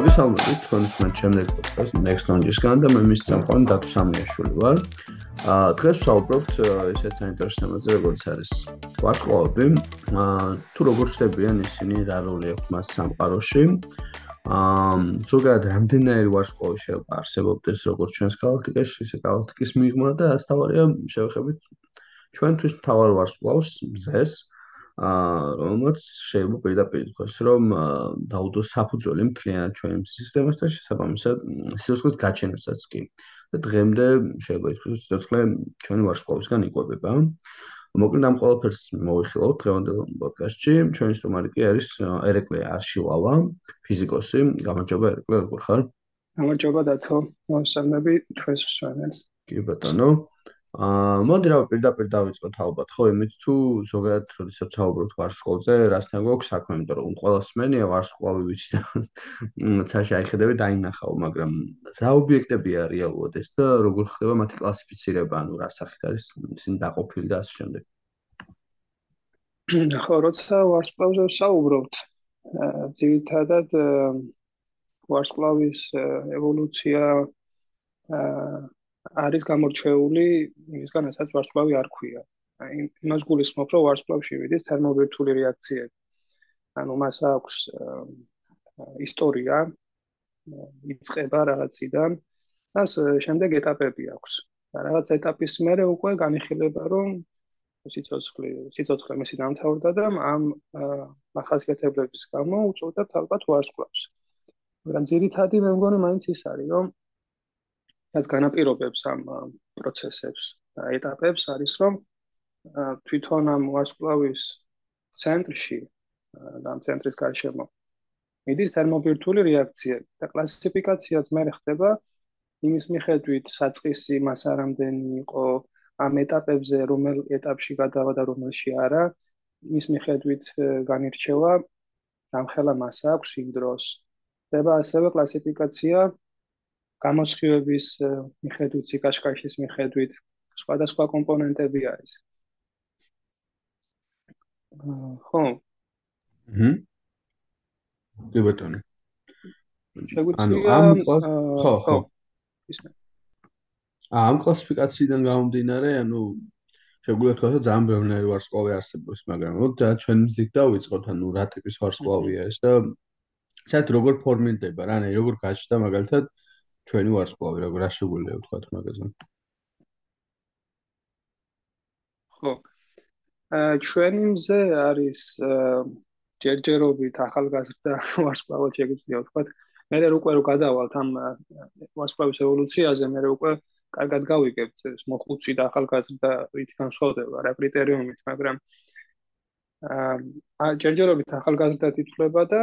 მოგესალმებით თქვენს შემდეგ პოდკასტ Next Launch-ისგან და მე მის სამყარო დათო სამიაშვილი ვარ. აა დღეს ვსაუბრობთ ისეთ საინტერესო თემაზე, როგორც არის ვარსკვლავები. აა თუ როგორ ხდებიან ისინი, რა როლი აქვს მას სამყაროში. აა ზოგადად რამდენიმე ვარსკვლავი შეიძლება არსებობდეს როგორც ჩვენს galaktikაში, ისე galaktikis მიღმა და ასე თავარია შევეხებით ჩვენთვის მთავარ ვარსკვლავს მზეს. აა რომელმაც შეიძლება პირდაპირ თქვას, რომ დაუდოს საფუძველი მთლიანად ჩვენი სისტემას და შესაბამისად სიცოცხლის გაჩენასაც კი. და დღემდე შეიძლება ითქვას, სიცოცხლე ჩვენი ვარსკვლავისგან იკვებება. მოკლედ ამ ყველაფერს მოვიხილავთ დღევანდელ პოდკასტში. ჩვენი სტუმარი კი არის ერეკლე არშილავა, ფიზიკოსი. გამარჯობა ერეკლე, როგორ ხარ? გამარჯობა დათო, მოსწავლეები ჩვენს მსმენელს. კი ბატონო. აა მოდი რა პირდაპირ დავიწყოთ ალბათ ხო იმით თუ ზოგადად როდესაც საუბრობთ ვარსკვლავზე რასთან გვაქვს საქმე იმიტომ რომ ყველა სმენია ვარსკვლავი ვიცი და ცაში აიხედები დაინახავ მაგრამ რა ობიექტებია რეალურად ეს და როგორ ხდება მათი კლასიფიცირება? ანუ რა სახით არის ისინი დაყოფილი და ასე შემდეგ? ხო როცა ვარსკვლავზე საუბრობთ ძირითადად ვარსკვლავის ევოლუცია აა არის გამორჩეული იმისგან, რასაც ვარსკვლავი არ ქვია. აი, იმას გულისხმობ, რომ ვარსკვლავში მიდის თერმობირთული რეაქციები. ანუ მას აქვს ისტორია, იწყება რაღაციდან, და შემდეგ ეტაპები აქვს. და რაღაც ეტაპის მერე უკვე განიხილება, რომ სიცოცხლე, სიცოცხლე მისი დამთავრდა და ამ ახალგაზრდების გამო უწევდა ალბათ ვარსკვლავს. მაგრამ ძირითადად მე მგონი მაინც ის არის, რომ რაც განაპირობებს ამ პროცესებს და ეტაპებს არის რომ თვითონ ამ ვარსკვლავის ცენტრში და ამ ცენტრის გარშემო მიდის თერმობირთული რეაქციები და კლასიფიკაციაც მე ხდება. იმის მიხედვით საწყისი მას არამდენი იყო ამ ეტაპებზე რომელ ეტაპში გადავა და რომელში არა. იმის მიხედვით განირჩევა რამხელა მასა აქვს იმ დროს. ხდება ასევე კლასიფიკაცია გამოსხივების მიხედვით, სიკაშკაშის მიხედვით, სხვადასხვა კომპონენტები არის. ხო. ჰმ. კი ბატონო. ანუ ამ ხო, ხო. ამ კლასიფიკაციიდან გამომდინარე, ანუ შეგვიძლია თქვა, რომ ძალიან ბევრი ვარსკვლავი არსებობს, მაგრამ მოდი და ჩვენ მზით დავიწყოთ, ანუ რა ტიპის ვარსკვლავია ეს და საერთოდ როგორ ფორმირდება, რა, ანუ როგორ გაჩნდა მაგალითად ჩვენი ვარსკვლავი როგორ აღშეგულია ვთქვა მაგაზე? ხო. აა ჩვენი მზე არის ჯერჯერობით ახალგაზრდა ვარსკვლავად შეგვიძლია ვთქვა მე რა უკვე რო გადავალთ ამ ვარსკვლავის ევოლუციაზე მე რა უკვე კარგად გავიგებთ ეს მოხუცი და ახალგაზრდა რით განსხვავდება რა კრიტერიუმით მაგრამ აა ჯერჯერობით ახალგაზრდა თითქება და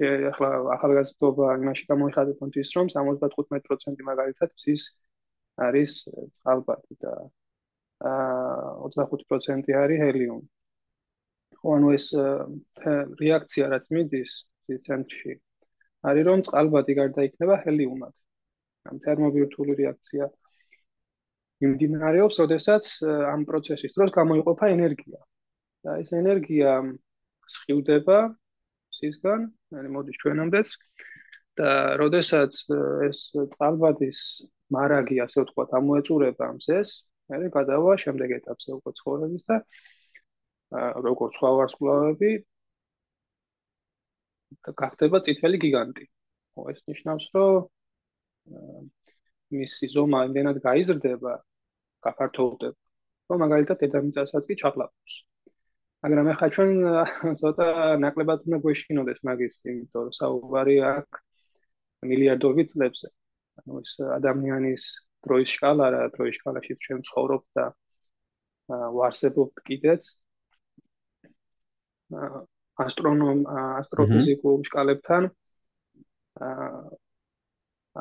ახლა ახალგაზრდობა იმაში გამოიხადეთ რომ ის რომ 75% მაგალითად ის არის წყალბადი და აა 25% არის ჰელიუმი. ხო ანუ ეს რეაქცია რაც მიდის ის ცენტრში არის რომ წყალბადი გარდაიქმნება ჰელიუმად. ამ თერმობირთული რეაქცია იმდინარეობს, როდესაც ამ პროცესის დროს გამოიყოფა ენერგია. და ეს ენერგია სხივდება სისგან, ანუ მოდის ჩვენამდეც და როდესაც ეს წყალბადის მარაგი ასე ვთქვათ ამოეწურება მზეს, მე გადავა შემდეგ ეტაპზე უკვე ცხოვრების და როგორც სხვა ვარსკვლავები გახდება წითელი გიგანტი. ხო ეს ნიშნავს, რომ მისი ზომა იმდენად გაიზრდება, გაფართოვდება, რომ მაგალითად დედამიწასაც კი ჩაღლავს. მაგრამ ახლა ჩვენ ცოტა ნაკლებად უნდა გვეშინოდეს მაგის, იმიტომ რომ საუბარი აქ მილიარდობით წლებზე. ანუ ეს ადამიანის დროის სკალა რა, დროის სკალაში ჩვენ ცხოვრობთ და ვარსებობთ კიდეც. ასტრონომ ასტროფიზიკურ სკალებთან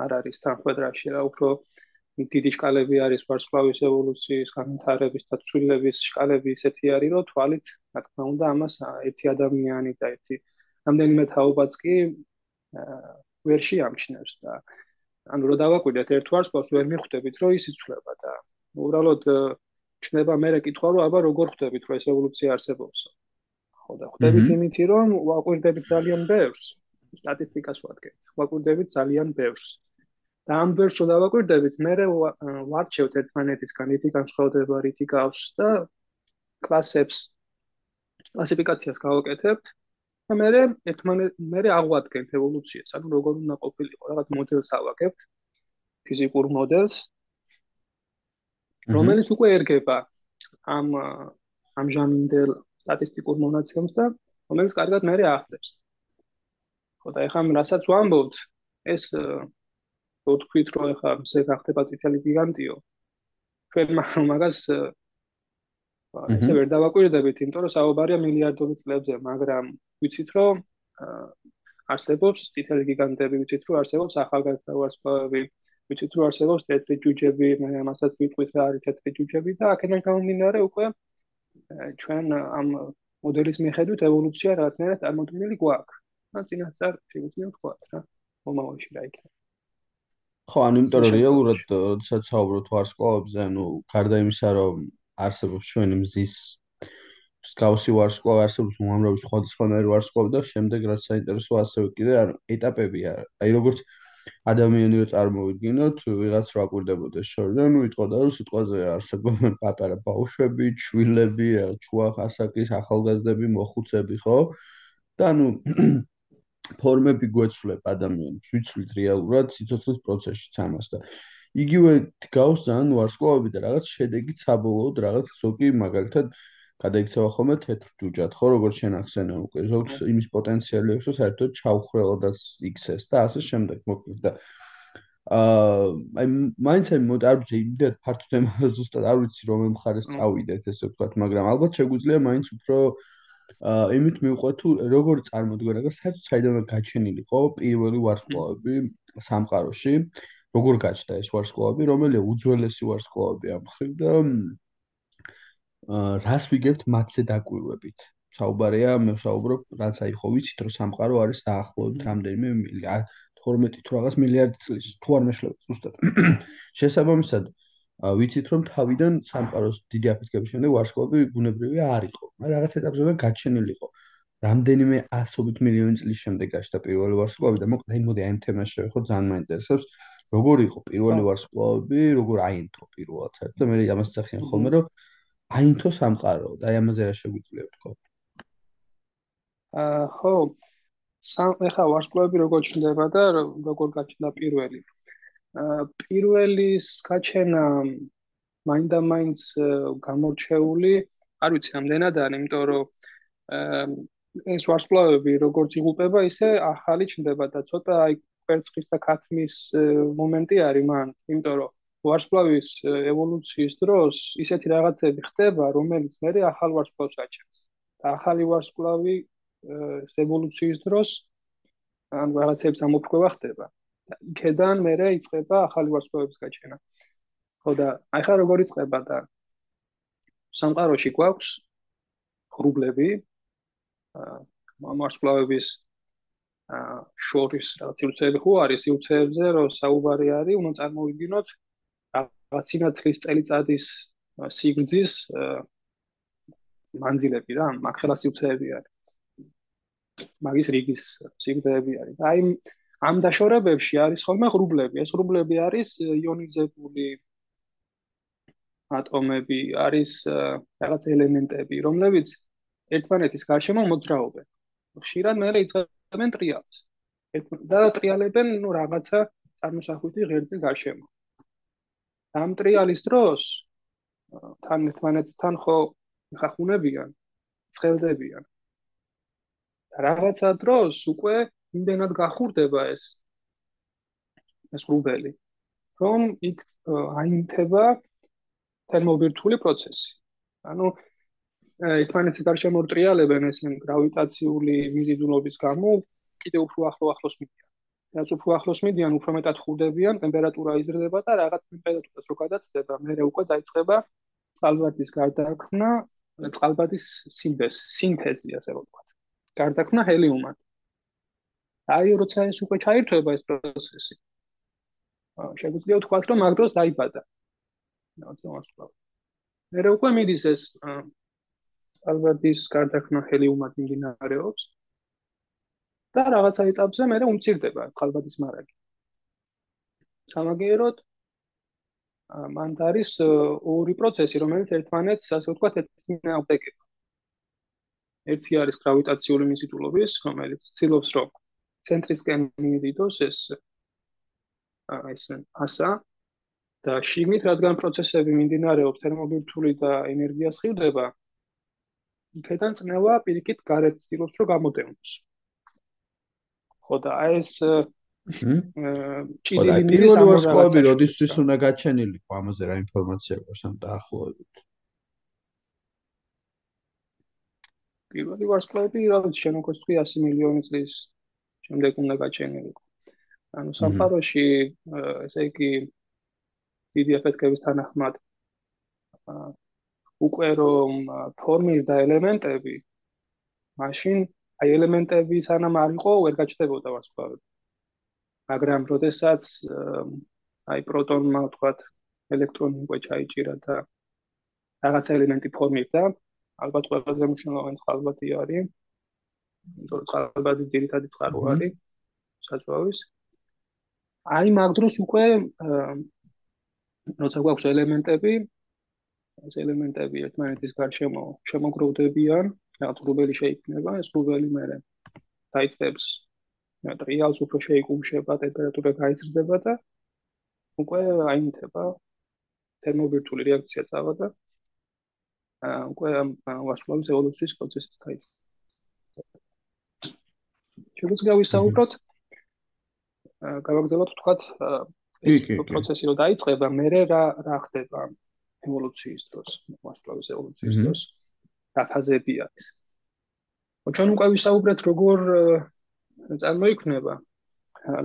არ არის თანხმედრაში რა, უფრო დიდი სკალები არის ვარსკვლავის ევოლუციის განვითარების და ცვლილების სკალები ისეთი არის, რომ თვალით, რა თქმა უნდა, ამას ერთი ადამიანი და ერთი რამდენიმე თაობაც კი ვერ შეამჩნევს და ანუ რო დავაკვირდეთ ერთ ვარსკვლავს ვერ მიხვდებით, რომ ის იცვლება და უბრალოდ ჩნება მე რა კითხვა, რომ აბა როგორ ხვდებით, რომ ეს ევოლუცია არსებობს. ხო და ხვდებით იმითი რომ ვაკვირდებით ძალიან ბევრს. სტატისტიკას ვადგეთ ვაკვირდებით ძალიან ბევრს და ამ ბევრს რო დავაკვირდებით მე ვარჩევთ ერთმანეთისგან ითი განსხვავდება რითი გავს და კლასებს კლასიფიკაციას გავაკეთებთ და მე ერთმანეთ მე აღვადგენთ ევოლუციას ანუ როგორ უნდა ყოფილიყო რაღაც მოდელს ავაკებთ ფიზიკურ მოდელს რომელიც უკვე ერგება ამ ამჟამინდელ სტატისტიკურ მონაცემს და რომელიც კარგად მე აღწევს. ხო და ეხლა რასაც ვამბობთ, ეს რო თქვით რომ ეხლა ესე გახდება წითელი გიგანტიო. ჩვენ მაგას ესე ვერ დავაკვირდებით, იმიტომ რომ საუბარია მილიარდობით წლებზე, მაგრამ ვიცით რომ არსებობს წითელი გიგანტები, ვიცით რომ არსებობს ახალგაზრდა ვარსკვლავები, ვიცით რომ არსებობს თეთრი ჯუჯები, მე ამასაც ვიტყვით რა არის თეთრი ჯუჯები და აქედან გამომდინარე უკვე ჩვენ ამ მოდელის მიხედვით ევოლუცია რაღაცნაირად წარმოქმნილი გვაქვს. ან წინასწარ შეგვიძლია ვთქვა რა, მომავალში რა იქნება. ხო, ანუ იმიტომ რომ რეალურად, როდესაც საუბრობთ ვარსკვლავებზე, ანუ გარდა იმისა, რომ არსებობს ჩვენი მზის მსგავსი ვარსკვლავი, არსებობს უამრავი სხვადასხვანაირი ვარსკვლავი და შემდეგ რაც საინტერესო ასევე კიდე ანუ ეტაპებია. აი როგორც ადამიანი რო წარმოვიდგინოთ, ვიღაც რა კვირდებოდეს შორიდან, ნუ იტყოდა რომ სიტყვაზე არსებობენ პატარა ბავშვები, ჩვილები, ჩუახ ასაკის ახალგაზრდები, მოხუცები, ხო? და ნუ ფორმები გვეცვლებ ადამიანებს, ვიცვლით რეალურად სიცოცხლის პროცესში ამას და იგივე გავს ძალიან ვარსკვლავები და რაღაც შედეგი საბოლოოდ რაღაც ზოგი მაგალითად გადაიქცევა ხოლმე თეთრ ჯუჯად, ხო, როგორც შენ ახსენე უკვე, ზოგს იმის პოტენციალი აქვს, რომ საერთოდ ჩაუხრელოდაც XS და ასე შემდეგ, მოკლედ და აა აი მაინც აი მოდ არ ვიცი იმდეთ ფართო თემა ზუსტად არ ვიცი რომ მხარეს წავიდეთ ესე ვთქვათ, მაგრამ ალბათ შეგვიძლია მაინც უფრო აა იმით მივყვეთ თუ როგორ წარმოდგენა და საერთოდ საიდანვე გაჩენილიყო პირველი ვარსკვლავები სამყაროში, როგორ გაჩნდა ეს ვარსკვლავები, რომელია უძველესი ვარსკვლავები ამ ხრივ და რას ვიგებთ მათზე დაკვირვებით. საუბარია, მე ვსაუბრობ, რაც აი ხო ვიცით, რომ სამყარო არის დაახლოებით რამდენიმე მილიარდ 12 თუ რაღაც მილიარდი წლის, თუ არ მეშლება ზუსტად. შესაბამისად, ვიცით, რომ თავიდან სამყაროს დიდი აფეთქების შემდეგ ვარსკვლავი ბუნებრივი არ იყო, მაგრამ რაღაც ეტაპზე გაჩენილიყო. რამდენიმე ასობით მილიონი წლის შემდეგ გაჩნდა პირველი ვარსკვლავი და მოკლედ აი მოდი აი ამ თემას შევეხოთ, ძალიან მაინტერესებს. როგორ იყო პირველი ვარსკვლავები, როგორ აინთო პირველად საერთოდ და მე ამას წახიან ხოლმე, რომ აინთო სამყარო და აი ამაზე რა შეგვიძლია ვთქვა? აა ხო სამ ეხა ვარსკვლავები როგორ ჩნდება და როგორ გაჩნდა პირველი. აა პირველის გაჩენა მაინდა-მაინც გამორჩეული, არ ვიცი რამდენად არის, იმიტომ რომ ეს ვარსკვლავები როგორც იღუპება, ისე ახალი ჩნდება და ცოტა აი კვერცხის და ქათმის მომენტი არის მან, იმიტომ რომ ვარსკვლავის ევოლუციის დროს ისეთი რაღაცები ხდება, რომელიც მე ახალ ვარსკვლავს აჩენს. და ახალი ვარსკვლავი ევოლუციის დროს ან რაღაცებს ამოფრქვევა ხდება. და იქედან მე იწყება ახალი ვარსკვლავების გაჩენა. ხო და აი ხა როგორ იწყება და სამყაროში გვაქვს ხრუბლები აა ვარსკვლავების აა შორის რაღაც სიუცეები ხო არის სიუცეებზე რომ საუბარი არის უნდა წარმოვიდგინოთ რაცინა თვის წელიწადის სიგრძის მანძილები რა, მაგხელა სიუცეები არის. მაგის რიგის სიგრძეები არის. აი ამ დაშორებებში არის ხოლმე ღრუბლები. ეს ღრუბლები არის იონიზებული ატომები, არის რაღაც ელემენტები, რომლებიც ერთმანეთის გარშემო მოძრაობენ. ხშირად მე იწყებენ ტრიალს. და ტრიალებენ ნუ რაღაცა წარმოსახვითი ღერძის გარშემო. ამ ტრიალის დროს თან ერთმანეთთან ხო ხახუნებიან, ცხელდებიან. რაღაცა დროს უკვე იმდენად გახურდება ეს ეს რუბელი, რომ იქ აინთება თერმობირთული პროცესი. ანუ ერთმანეთის გარშემო ტრიალებენ ეს გრავიტაციული მიზიდულობის გამო კიდევ უფრო ახლო ახლოს მიდიან. რაც უფრო ახლოს მიდიან, უფრო მეტად ხურდებიან, ტემპერატურა იზრდება და რაღაც ტემპერატურას რო გადაცდება, მე უკვე დაიწყება წყალბადის გარდაქმნა, წყალბადის სინთეზი, სინთეზი ასე რომ ვთქვა. გარდაქმნა ჰელიუმად. აი, როცა ეს უკვე ჩაირთვება ეს პროცესი. შეგვიძლია ვთქვა, რომ მაგ დროს დაიბადა. რაღაცა მოსვლა. მე უკვე მიდის ეს წყალბადის გარდაქმნა ჰელიუმად მიმდინარეობს და რაღაცა ეტაპზე მე უმცირდება წყალბადის მარაგი. სამაგიეროდ მან არის ორი პროცესი, რომელიც ერთმანეთს, ასე ვთქვათ, ეწინააღმდეგება. ერთი არის გრავიტაციული მიზიდულობის, რომელიც ცდილობს, რომ ცენტრისკენ მიიზიდოს ეს ეს ასა და შიგნით რადგან პროცესები მიმდინარეობს თერმობირთვული და ენერგია სხივდება იქიდან წნევა პირიქით გარეთ ცდილობს რომ გამოდევნოს. ხო და აი ეს ჭიდილი მიდის პირველი ვარსკვლავები როდისთვის უნდა გაჩენილიყო ამაზე რა ინფორმაცია გვაქვს ამ დაახლოებით? პირველი ვარსკვლავები რა ვიცი შენ უკვე თქვი 100 მილიონი წლის შემდეგ უნდა გაჩენილიყო. ანუ საფაროში ესე იგი დიდი ეფექტების თანახმად უკვე რომ ფორმირდა ელემენტები მაშინ აი ელემენტები სანამ არ იყო ვერ გაჩნდებოდა ვარსკვლავები. მაგრამ როდესაც აი პროტონმა თქვათ ელექტრონი უკვე ჩაიჭირა და რაღაც ელემენტი ფორმირდა, ალბათ ყველაზე მნიშვნელოვანი წყალბადი არის იმიტომ რომ წყალბადი ძირითადი წყარო არის საწვავის აი მაგ დროს უკვე როცა გვაქვს ელემენტები ეს ელემენტები ერთმანეთის გარშემო შემოგროვდებიან რაღაც რუბელი შეიქმნება ეს რუბელი მერე დაიწებს მეტრიალს უფრო შეიკუმშება ტემპერატურა გაიზრდება და უკვე აიმთება თერმობირთული რეაქცია წავა და უკვე ვარსკვლავის ევოლუციის პროცესი დაიწყება შეგვიძლია ვისაუბროთ გავაგზავნოთ თქვათ ეს პროცესი რომ დაიწყება, მე რა რა ხდება ევოლუციის დროს, მასშტაბის ევოლუციის დროს, რა ფაზები არის. ჩვენ უკვე ვისაუბრეთ როგორ წარმოიქმნება,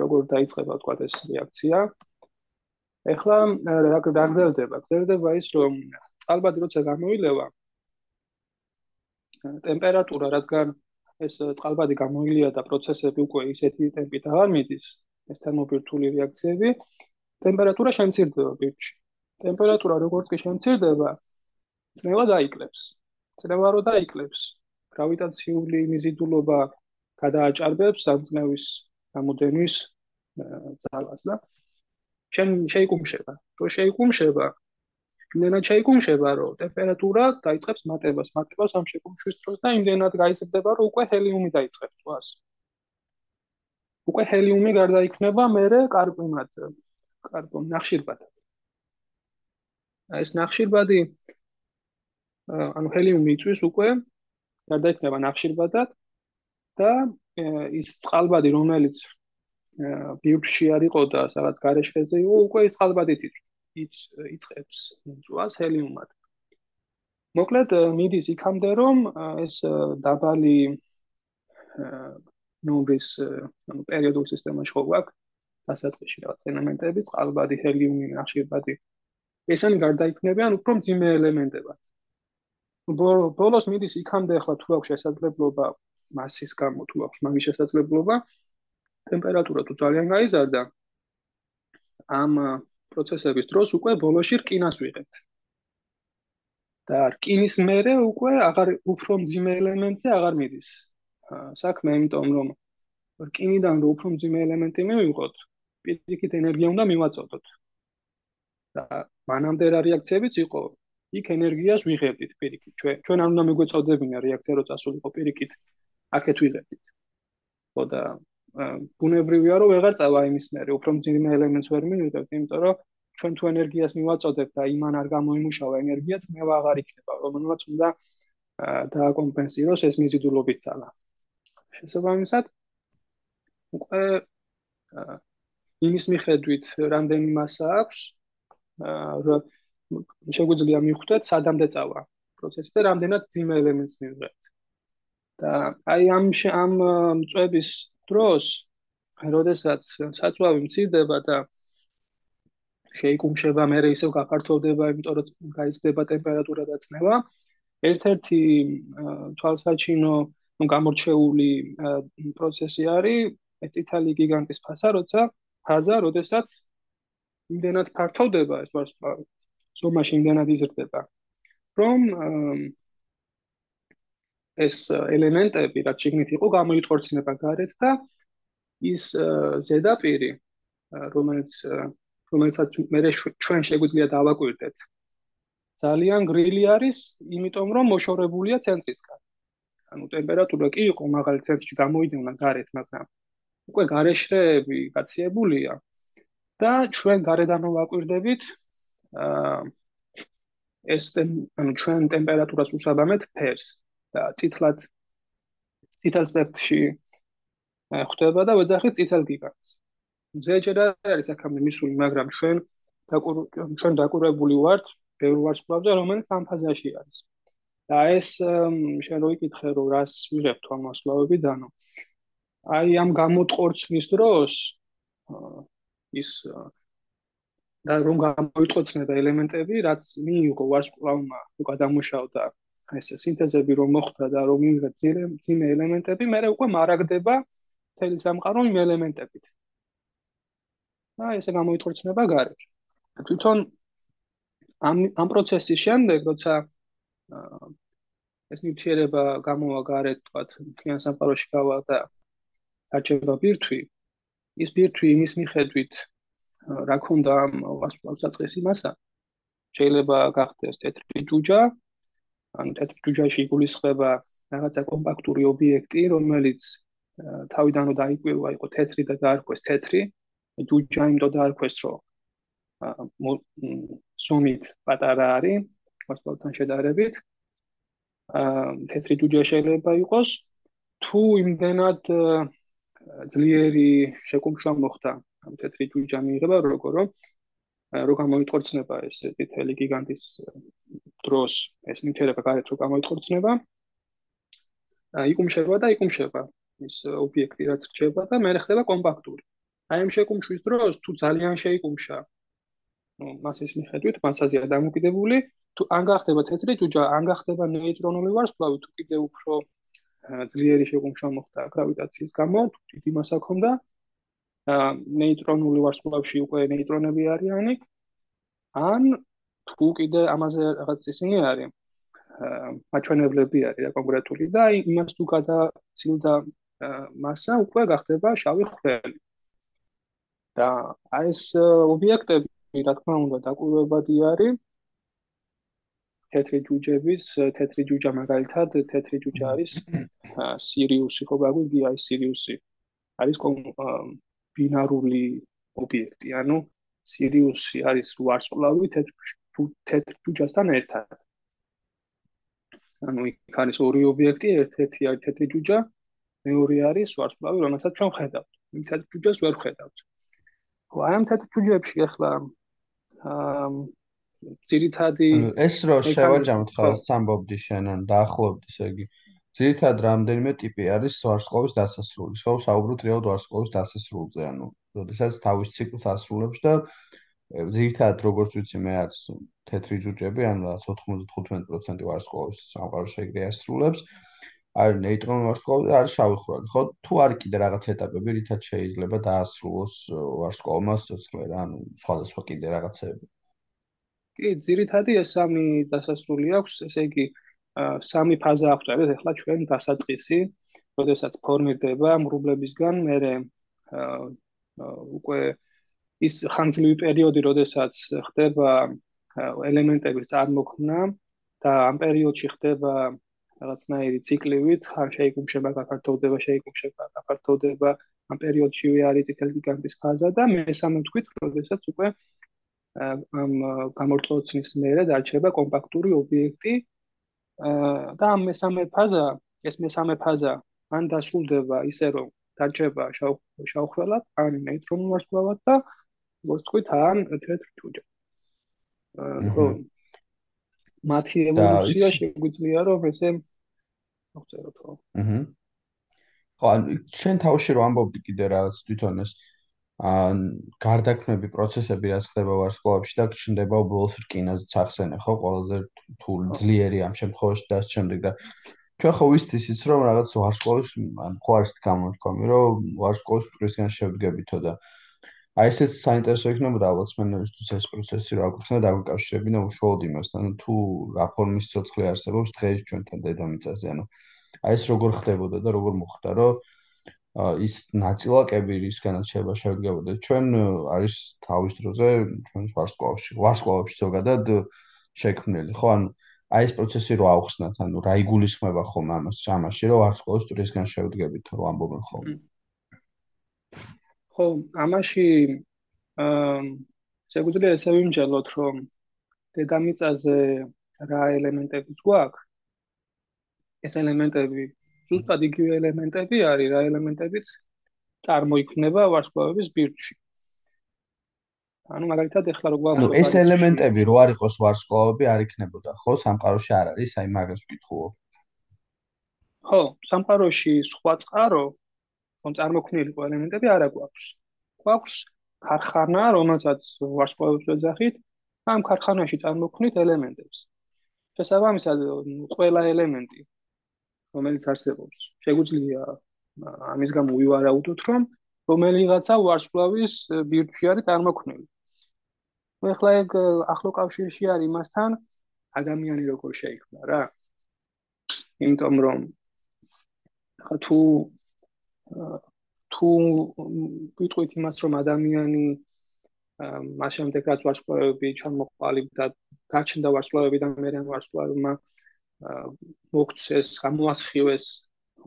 როგორ დაიწყება თქვათ ეს რეაქცია. ეხლა რა გაგრძელდება? გრძელდება ის რომ ალბათ როცა გამოილევა ტემპერატურა, რადგან ეს წყალბადი გამოილია და პროცესები უკვე ისეთი ტემპით აღარ მიდის, ეს თერმობირთული რეაქციები, ტემპერატურა შემცირდება ბირთვში. ტემპერატურა როგორც კი შემცირდება, წნევა დაიკლებს. წნევა რო დაიკლებს, გრავიტაციული მიზიდულობა გადააჭარბებს ამ წნევის გამოდენვის ძალას და შენ შეიკუმშება. რო შეიკუმშება, იმდენად შეიკუმშება, რომ ტემპერატურა დაიწყებს მატებას, მატებას ამ შეკუმშვის დროს და იმდენად გაიზრდება, რომ უკვე ჰელიუმი დაიწყებს წვას. უკვე ჰელიუმი გარდაიქმნება მერე კარბონად, კარბონ ნახშირბადად. ეს ნახშირბადი ანუ ჰელიუმი იწვის უკვე გარდაიქმნება ნახშირბადად და ის წყალბადი რომელიც ბიუფში არისო და სადაც გარეშეზე იყო უკვე ის წყალბადით იწვის. იწებს წვას ჰელიუმად. მოკლედ მიდის იქამდე რომ ეს დაბალი ნომრის ანუ პერიოდულ სისტემაში ხო გვაქვს დასაწყისში რაღაც ელემენტები, წყალბადი, ჰელიუმი, ნახშირბადი. ესენი გარდაიქმნებიან უფრო მძიმე ელემენტებად. ბოლოს მიდის იქამდე ახლა თუ აქვს შესაძლებლობა მასის გამო თუ აქვს მაგის შესაძლებლობა ტემპერატურა თუ ძალიან გაიზარდა ამ პროცესების დროს უკვე ბოლოში რკინას ვიღებთ. და რკინის მერე უკვე აღარ უფრო მძიმე ელემენტზე აღარ მიდის. საქმე იმიტომ რომ რკინიდან რო უფრო მძიმე ელემენტი მივიღოთ, პირიქით ენერგია უნდა მივაწოდოთ. და მანამდე რა რეაქციებიც იყო, იქ ენერგიას ვიღებდით პირიქით. ჩვენ ჩვენ არ უნდა მიგვეწოდებინა რეაქცია რო წასულიყო პირიქით, აქეთ ვიღებდით. ხო და ბუნებრივია რომ ვეღარ წავა იმის მერე. უფრო მძიმე ელემენტს ვერ მივიღებთ იმიტომ რომ ჩვენ თუ ენერგიას მივაწოდებთ და იმან არ გამოიმუშავა ენერგია წნევა აღარ იქნება რომელმაც უნდა დააკომპენსიროს ეს მიზიდულობის ძალა. შესაბამისად უკვე იმის მიხედვით რამდენი მასა აქვს შეგვიძლია მიხვდეთ სადამდე წავა პროცესი და რამდენად ძიმე ელემენტს მივიღებთ. და აი ამ ამ წვების დროს როდესაც საწვავი მცირდება და შეიკუმშება, მე ისევ გაფართოვდება, იმიტომ რომ გაიზრდება ტემპერატურა და წნევა. ერთ-ერთი თვალსაჩინო, ну, გამორჩეული პროცესი არის ეს წითელი გიგანტის ფაზა, როცა ფაზა, როდესაც იმდენად ფართოვდება ეს ვარსკვლავი, ზომაში იმდენად იზრდება, რომ ეს ელემენტები, რაც შეგნით იყო, გამოიტყორცნება გარეთ და ის ზედაპირი, რომელიც რომელსაც მე ჩვენ შეგვიძლია დავაკვირდეთ. ძალიან გრილი არის, იმიტომ რომ მოშორებულია ცენტრისგან. ანუ ტემპერატურა კი იყო მაღალი ცენტრში გამოიდევნა გარეთ, მაგრამ უკვე გარეშრეები გაციებულია და ჩვენ გარედან ვაკვირდებით აა ეს ანუ ჩვენ ტემპერატურას უსაბამეთ ფერს და ციტლად ციტალ სპექტრში ხდება და ვეძახით ციტალ გიგანტს. ზეჯერ არის აქამდე მისული, მაგრამ ჩვენ ჩვენ დაკურებული ვართ ბევრ ვარსკვლავზე, რომელიც ამ ფაზაში არის. და ეს შენ რო იკითხე, რომ რას ვიღებთ ამ ვარსკვლავებიდანო. აი ამ გამოტყორცნის დროს ის და რომ გამოიტყოცნება ელემენტები, რაც მიიღო ვარსკვლავმა, უკვე დამუშავდა ეს სინთეზები რომ მოხდა და რომ მიიღეთ ძიმე ელემენტები, მე უკვე მარაგდება თელი სამყარო იმ ელემენტებით. და ესე გამოიტყორცნება გარეთ. თვითონ ამ ამ პროცესის შემდეგ, როცა ეს ნივთიერება გამოვა გარეთ, თქვათ, მთლიან სამყაროში გავა და არჩევა ბირთვი, ის ბირთვი იმის მიხედვით, რა ქონდა ამ ვარსკვლავსაწყისი მასა, შეიძლება გახდეს თეთრი ჯუჯა, ანუ თეთრ ჯუჯაში იგულისხმება რაღაცა კომპაქტური ობიექტი, რომელიც თავიდან რომ დაიკვირვა იყო თეთრი და დაარქვეს თეთრი, ჯუჯა იმდო დაარქვეს, რომ სუმით პატარა არის ვარსკვლავთან შედარებით. აა თეთრი ჯუჯა შეიძლება იყოს. თუ იმდენად ძლიერი შეკუმშვა მოხდა ამ თეთრი ჯუჯა მიიღება როგორ რომ რო გამოიტყორცნება ეს თითელი გიგანტის დროს ეს ნივთიერება გარეთ რო გამოიტყორცნება იკუმშება და იკუმშება ის ობიექტი რაც რჩება და მე ხდება კომპაქტური. აი ამ შეკუმშვის დროს თუ ძალიან შეიკუმშა ნუ მასის მიხედვით მასაზეა დამოკიდებული თუ ან გახდება თეთრი ჯუჯა ან გახდება ნეიტრონული ვარსკვლავი თუ კიდე უფრო ძლიერი შეკუმშვა მოხდა გრავიტაციის გამო თუ დიდი მასა ქონდა ნეიტრონული ვარსკვლავში უკვე ნეიტრონები არიანი ან თუ კიდე ამაზე რაღაც ისინი არის მაჩვენებლები არის და კონკრეტული და იმას თუ გადაცილდა მასა უკვე გახდება შავი ხვრელი. და აი ეს ობიექტები, რა თქმა უნდა, დაკვირვებადი არის თეთრი ჯუჯების, თეთრი ჯუჯა მაგალითად, თეთრი ჯუჯა არის სირიუსი, ხო გაგვიგი აი სირიუსი. არის ბინარული ობიექტი, ანუ სირიუსი არის ვარსკვლავი თეთრ თეთრ ჯუჯასთან ერთად. ანუ იქ არის ორი ობიექტი, ერთ-ერთი არის თეთრი ჯუჯა, მეორე არის ვარსკვლავი, რომელსაც ჩვენ ხედავთ. თეთრ ჯუჯას ვერ ხედავთ. ხო, აი ამ თეთრ ჯუჯებში ახლა აა ძირითადი ეს რო შევაჯამოთ ხარ სამბობდი შენ ან დაახლოვდი ესე იგი ძირითად რამდენიმე ტიპი არის ვარსკვლავის დასასრულის ხო საუბრობთ რეალ ვარსკვლავის დასასრულზე ანუ როდესაც თავის ციკლს ასრულებს და ძირითადად როგორც ვიცი მე არის თეთრი ჯუჯები, ანუ 95% ვარსკვლავის სამყაროში ეგრე ასრულებს. არის ნეიტრონული ვარსკვლავი და არის შავი ხვრელი, ხო? თუ არის კიდე რაღაც ეტაპები, რითაც შეიძლება დაასრულოს ვარსკვლავმა სიცოცხლე რა, ანუ სხვადასხვა კიდე რაღაცები. კი, ძირითადად ეს სამი დასასრული აქვს, ესე იგი სამი ფაზა აქვს, რა, ეხლა ჩვენ დასაწყისი, როდესაც ფორმირდება მრუბლებისგან, მე უკვე ის ხანძლივი პერიოდი, როდესაც ხდება ელემენტების წარმოქმნა და ამ პერიოდში ხდება რაღაცნაირი ციკლივით, ხან შეიკუმშება, გაფართოვდება, შეიკუმშება, გაფართოვდება, ამ პერიოდშივე არის წითელი გიგანტის ფაზა და მესამე თქვით, როდესაც უკვე ამ გამორთოცნის მერე დარჩება კომპაქტური ობიექტი და ამ მესამე ფაზა, ეს მესამე ფაზა ან დასრულდება ისე რომ დარჩება შავხველად, ან ნეიტრონულ ვარსკვლავად და როგორც თქვით, ან თეთრ ჯუჯა. ხო. მათი ევოლუცია შეგვიძლია რომ ესე აღწეროთ ხო. აჰა. ხო, ან ჩვენ თავში რომ ამბობდი კიდე რაღაც თვითონ ეს გარდაქმნები პროცესები რაც ხდება ვარსკვლავებში და ჩნდება უბრალოდ რკინაზეც ახსენე ხო? ყველაზე თუ ძლიერი ამ შემთხვევაში და შემდეგ და ჩვენ ხო ვიცით ისიც რომ რაღაც ვარსკვლავის ან ხო არის გამოთქვამი რომ ვარსკვლავის პრესიან შევდგებითო და აი ესეც საინტერესო იქნებოდა ალბათ მენელისთვის ეს პროცესი რა გქონდა დაგვიკავშირებინა უშუალოდ იმასთან თუ რა ფორმის ცოცხლე არსებობს დღეს ჩვენთან დედამიწაზე ანუ აი ეს როგორ ხდებოდა და როგორ მოხდა, რომ ის ნაწილაკები რისგანაც შეიძლება შევდგებოდეთ ჩვენ არის თავის დროზე ჩვენს ვარსკვლავში ვარსკვლავებში ზოგადად შექმნილი. ხო ანუ აი ეს პროცესი რო აუხსნათ ანუ რა იგულისხმება ხომ ამას ამაში რომ ვარსკვლავის ტურისგან შევდგებით რო ამბობენ ხომ? ხო ამაში აა შეგვიძლია ესე ვიმჯელოთ რომ დედამიწაზე რა ელემენტებიც გვაქვს? ეს ელემენტები ზუსტად იგივე ელემენტები არის რა ელემენტებიც წარმოიქმნება ვარსკვლავების ბირთვში. ანუ მაგალითად ეხლა რო გვაქვს ანუ ეს ელემენტები რო არ იყოს ვარსკვლავები არ იქნებოდა ხო სამყაროში არ არის აი მაგას ვკითხულობ. ხო, სამყაროში სხვა წყარო რომ წარმოქმნილი ყო ელემენტები არა გვაქვს. გვაქვს ქარხანა, რომელსაც ვარსკვლავებს ეძახით, ამ ქარხანაში წარმოქმნით ელემენტებს. შესაბამისად, ყველა ელემენტი რომელიც არსებობს. შეგვიძლია ამის გამო ვივარაუდოთ, რომ რომელიღაცა ვარსკვლავის ბირთვში არის წარმოქმნილი. ნუ ახლა ეგ ახლო კავშირში არის მასთან ადამიანი როგორ შეიქმნა რა. იმიტომ რომ ახლა თუ თუ ვიტყვით იმას რომ ადამიანი მას შემდეგ რაც ვარსკვლავები ჩამოყალიბდა, გაჩნდა ვარსკვლავები და მე რამ ვარსკვლავებმა მოგცეს, გამოასხივეს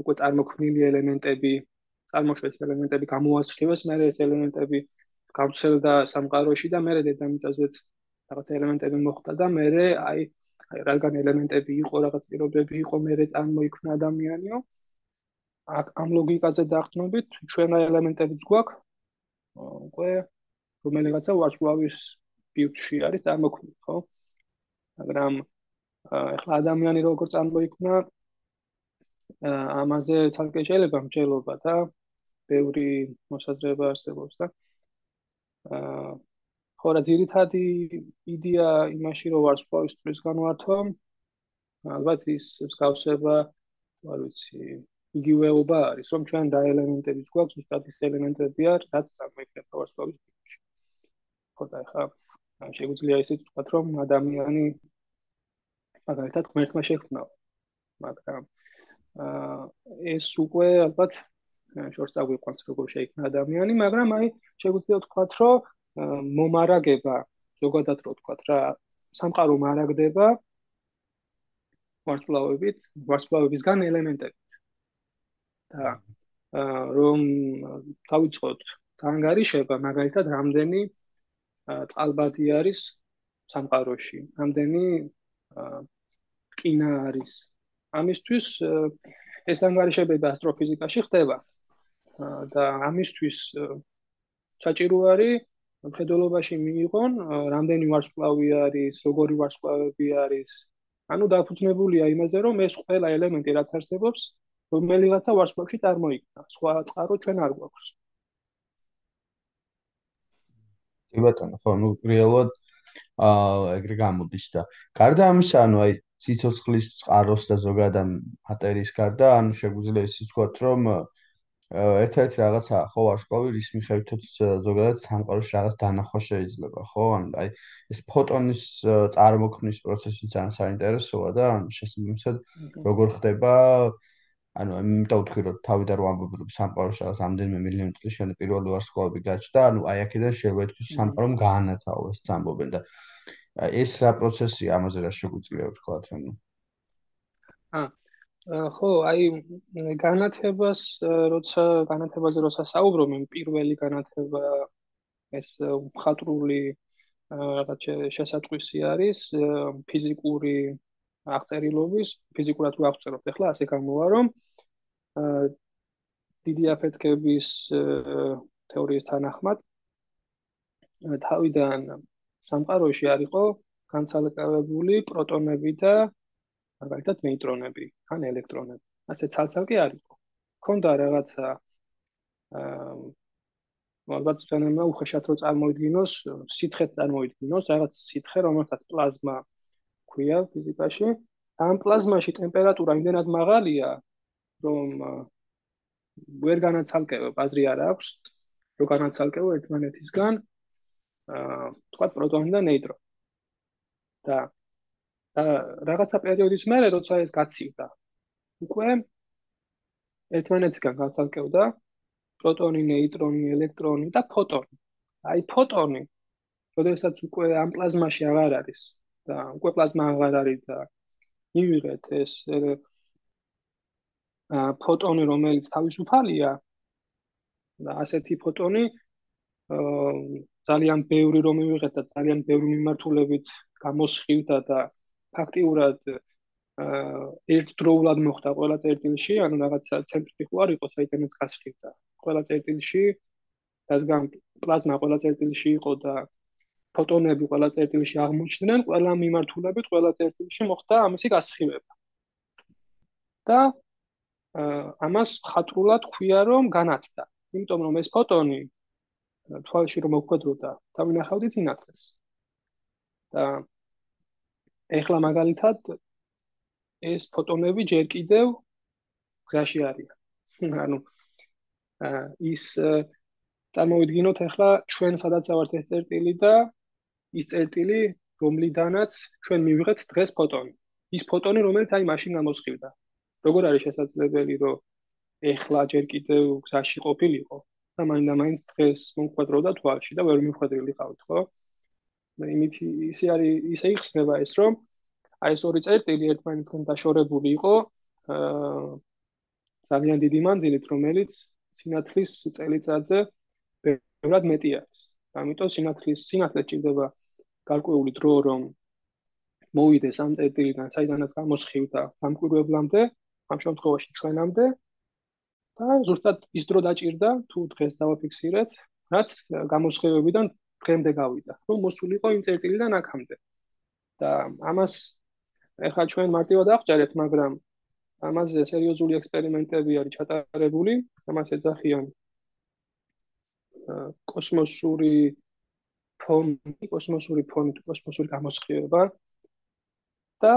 უკვე წარმოქმნილი ელემენტები, წარმოშვეს ელემენტები გამოასხივეს, მე ეს ელემენტები გავცელდა სამყაროში და მე დედამიწაზეც რაღაც ელემენტები მოხდა და მე აი აი რადგან ელემენტები იყო, რაღაც პირობები იყო, მე წარმოიქმნა ადამიანიო. ამ ლოგიკაზე დაახტნობით, ჩვენ ელემენტებიც გვაქვს. უკვე რომელიღაცა ვარსკვლავის ბიუტში არის წარმოქმნილი, ხო? მაგრამ ახლა ადამიანი როგორ წარმოიქმნა? ამაზე თალკე შეიძლება მჯელობა და ბევრი მოსაზრება არსებობს და აა ხო რა ძირითადი იდეა იმაში რომ ვარსკვლავის ტრის განვართვა ალბათ ის მსგავსება არ ვიცი იგივეობა არის რომ ჩვენ და ელემენტებიც გვაქვს უბრალოდ ის ელემენტები არის რაც წარმოიქმნება ვარსკვლავის ტრისში ხო და ახლა შეგვიძლია ისიც ვთქვათ რომ ადამიანი მაგალითად ღმერთმა შექმნა მაგრამ აა ეს უკვე ალბათ შორს დაგვიყვანს როგორ შეიქმნა ადამიანი მაგრამ აი შეგვიძლია ვთქვათ რომ მომარაგება ზოგადად რო ვთქვათ რა სამყარო მარაგდება ვარსკვლავებით ვარსკვლავებისგან ელემენტებით. და რომ თავიწყოთ თანგარიშება მაგალითად რამდენი წყალბადი არის სამყაროში. რამდენი კინა არის. ამისთვის ეს ანგარიშებები ასტროფიზიკაში ხდება. და ამისთვის საჭირო არის მხედველობაში მიიღონ, რამდენი ვარსკვლავი არის, როგორი ვარსკვლავები არის. ანუ დაფუძნებულია იმაზე, რომ ეს ყველა ელემენტი რაც არსებობს, რომელიღაცა ვარსკვლავში წარმოიქმნა. სხვა წყარო ჩვენ არ გვაქვს. კი ბატონო, ხო, ну რეალურად აა ეგრე გამოდის და გარდა ამისა, ანუ აი სიცოცხლის წყაროს და ზოგადად მატერიის გარდა, ანუ შეგვიძლია ისიც ვთქვათ, რომ ერთ-ერთი რაღაცა ხო ვარსკვლავი რის მიხედვითაც ზოგადად სამყაროში რაღაც დანახვა შეიძლება, ხო? ანუ აი ეს ფოტონის წარმოქმნის პროცესი ძალიან საინტერესოა და შესაბამისად როგორ ხდება ანუ იმიტომ ვთქვი რომ თავიდან რომ ამბობ რომ სამყაროში რაღაც ამდენიმე მილიონი წლის შემდეგ პირველი ვარსკვლავი გაჩნდა, ანუ აი აქედან შეიძლება ითქვას სამყარომ გაანათაო ეს ამბობენ და ეს რა პროცესია ამაზე რა შეგვიძლია ვთქვა ანუ? ა ხო აი განათებას როცა განათებაზე როცა საუბრობ მე პირველი განათება ეს მხატვრული რაღაც შესატყვისი არის ფიზიკური აღწერილობის ფიზიკურად რო აღწეროთ ახლა ასე გამოვა რომ დიდი აფეთქების თეორიის თანახმად თავიდან სამყაროში არ იყო განცალკევებული პროტონები და მაგალითად ნეიტრონები ან ელექტრონები. ასე ცალ-ცალკე არ იყო. ქონდა რაღაცა აა ალბათ ჩვენმა უხეშად რო წარმოიდგინოს, სითხეც წარმოიდგინოს, რაღაც სითხე, რომელსაც პლაზმა ქვია ფიზიკაში. ამ პლაზმაში ტემპერატურა იმდენად მაღალია, რომ ვერ განაცალკევებ, აზრი არ აქვს, რო განაცალკევო ერთმანეთისგან თქვა პროტონი და ნეიტრონი. და და რაღაცა პერიოდის მერე როცა ეს გაცივდა უკვე ერთმანეთისგან განცალკევდა პროტონი, ნეიტრონი, ელექტრონი და ფოტონი. აი ფოტონი, როდესაც უკვე ამ პლაზმაში აღარ არის და უკვე პლაზმა აღარ არის და მივიღეთ ეს ა ფოტონი, რომელიც თავისუფალია და ასეთი ფოტონი ძალიან ბევრი რომ მივიღეთ და ძალიან ბევრი მიმართულებით გამოსხივდა და ფაქტიურად ერთდროულად მოხდა ყველა წერტილში, ანუ რაღაცა ცენტრიფუგა იყო, საიდანაც გასხივდა. ყველა წერტილში, რადგან პლაზმა ყველა წერტილში იყო და ფოტონები ყველა წერტილში აღმოჩნდნენ, ყველა მიმართულებით ყველა წერტილში მოხდა ამისი გასხივება. და ამას ხატრულად ქვია რომ განათდა. იმიტომ რომ ეს ფოტონი თვალში რომ მოხვედროდა, თავინახავდი წინათეს. და ეხლა მაგალითად ეს ფოტონები ჯერ კიდევ გზაში არიან. ანუ ის წარმოვიდგინოთ ახლა ჩვენ სადაც ავართ ეს წერტილი და ის წერტილი რომლიდანაც ჩვენ მივიღეთ დღეს ფოტონი. ის ფოტონი რომელიც აი მაშინ გამოსხივდა. როგორ არის შესაძლებელი რომ ეხლა ჯერ კიდევ გზაში ყოფილიყო და მაინდა მაინც დღეს მომხვედროდა თვალში და ვერ მიხვედრილიყავით, ხო? მე იმით ისე არის ისე იხსნება ეს რომ აი ეს ორი წერტილი ერთმანეთთან დაშორებული იყო აა ძალიან დიდი მანძილით, რომელიც სინათლის წელიწადზე ბევრად მეტი არის. ამიტომ სინათლის სინათლე ჭირდება გარკვეული დრო, რომ მოვიდეს ამ წერტილიდან, საიდანაც გამოსხივდა სამკვირვებლამდე, ამ შემთხვევაში ჩვენამდე და ზუსტად ის დრო დაჭირდა თუ დღეს დავაფიქსირეთ, რაც გამოსხივებიდან დღემდე გავიდა, რომ მოსულიყო იმ წერტილიდან აქამდე. და ამას ეხლა ჩვენ მარტივად აღწერეთ, მაგრამ ამაზე სერიოზული ექსპერიმენტები არის ჩატარებული, ამას ეძახიან კოსმოსური ფონი, კოსმოსური ფონი, კოსმოსური გამოსხივება და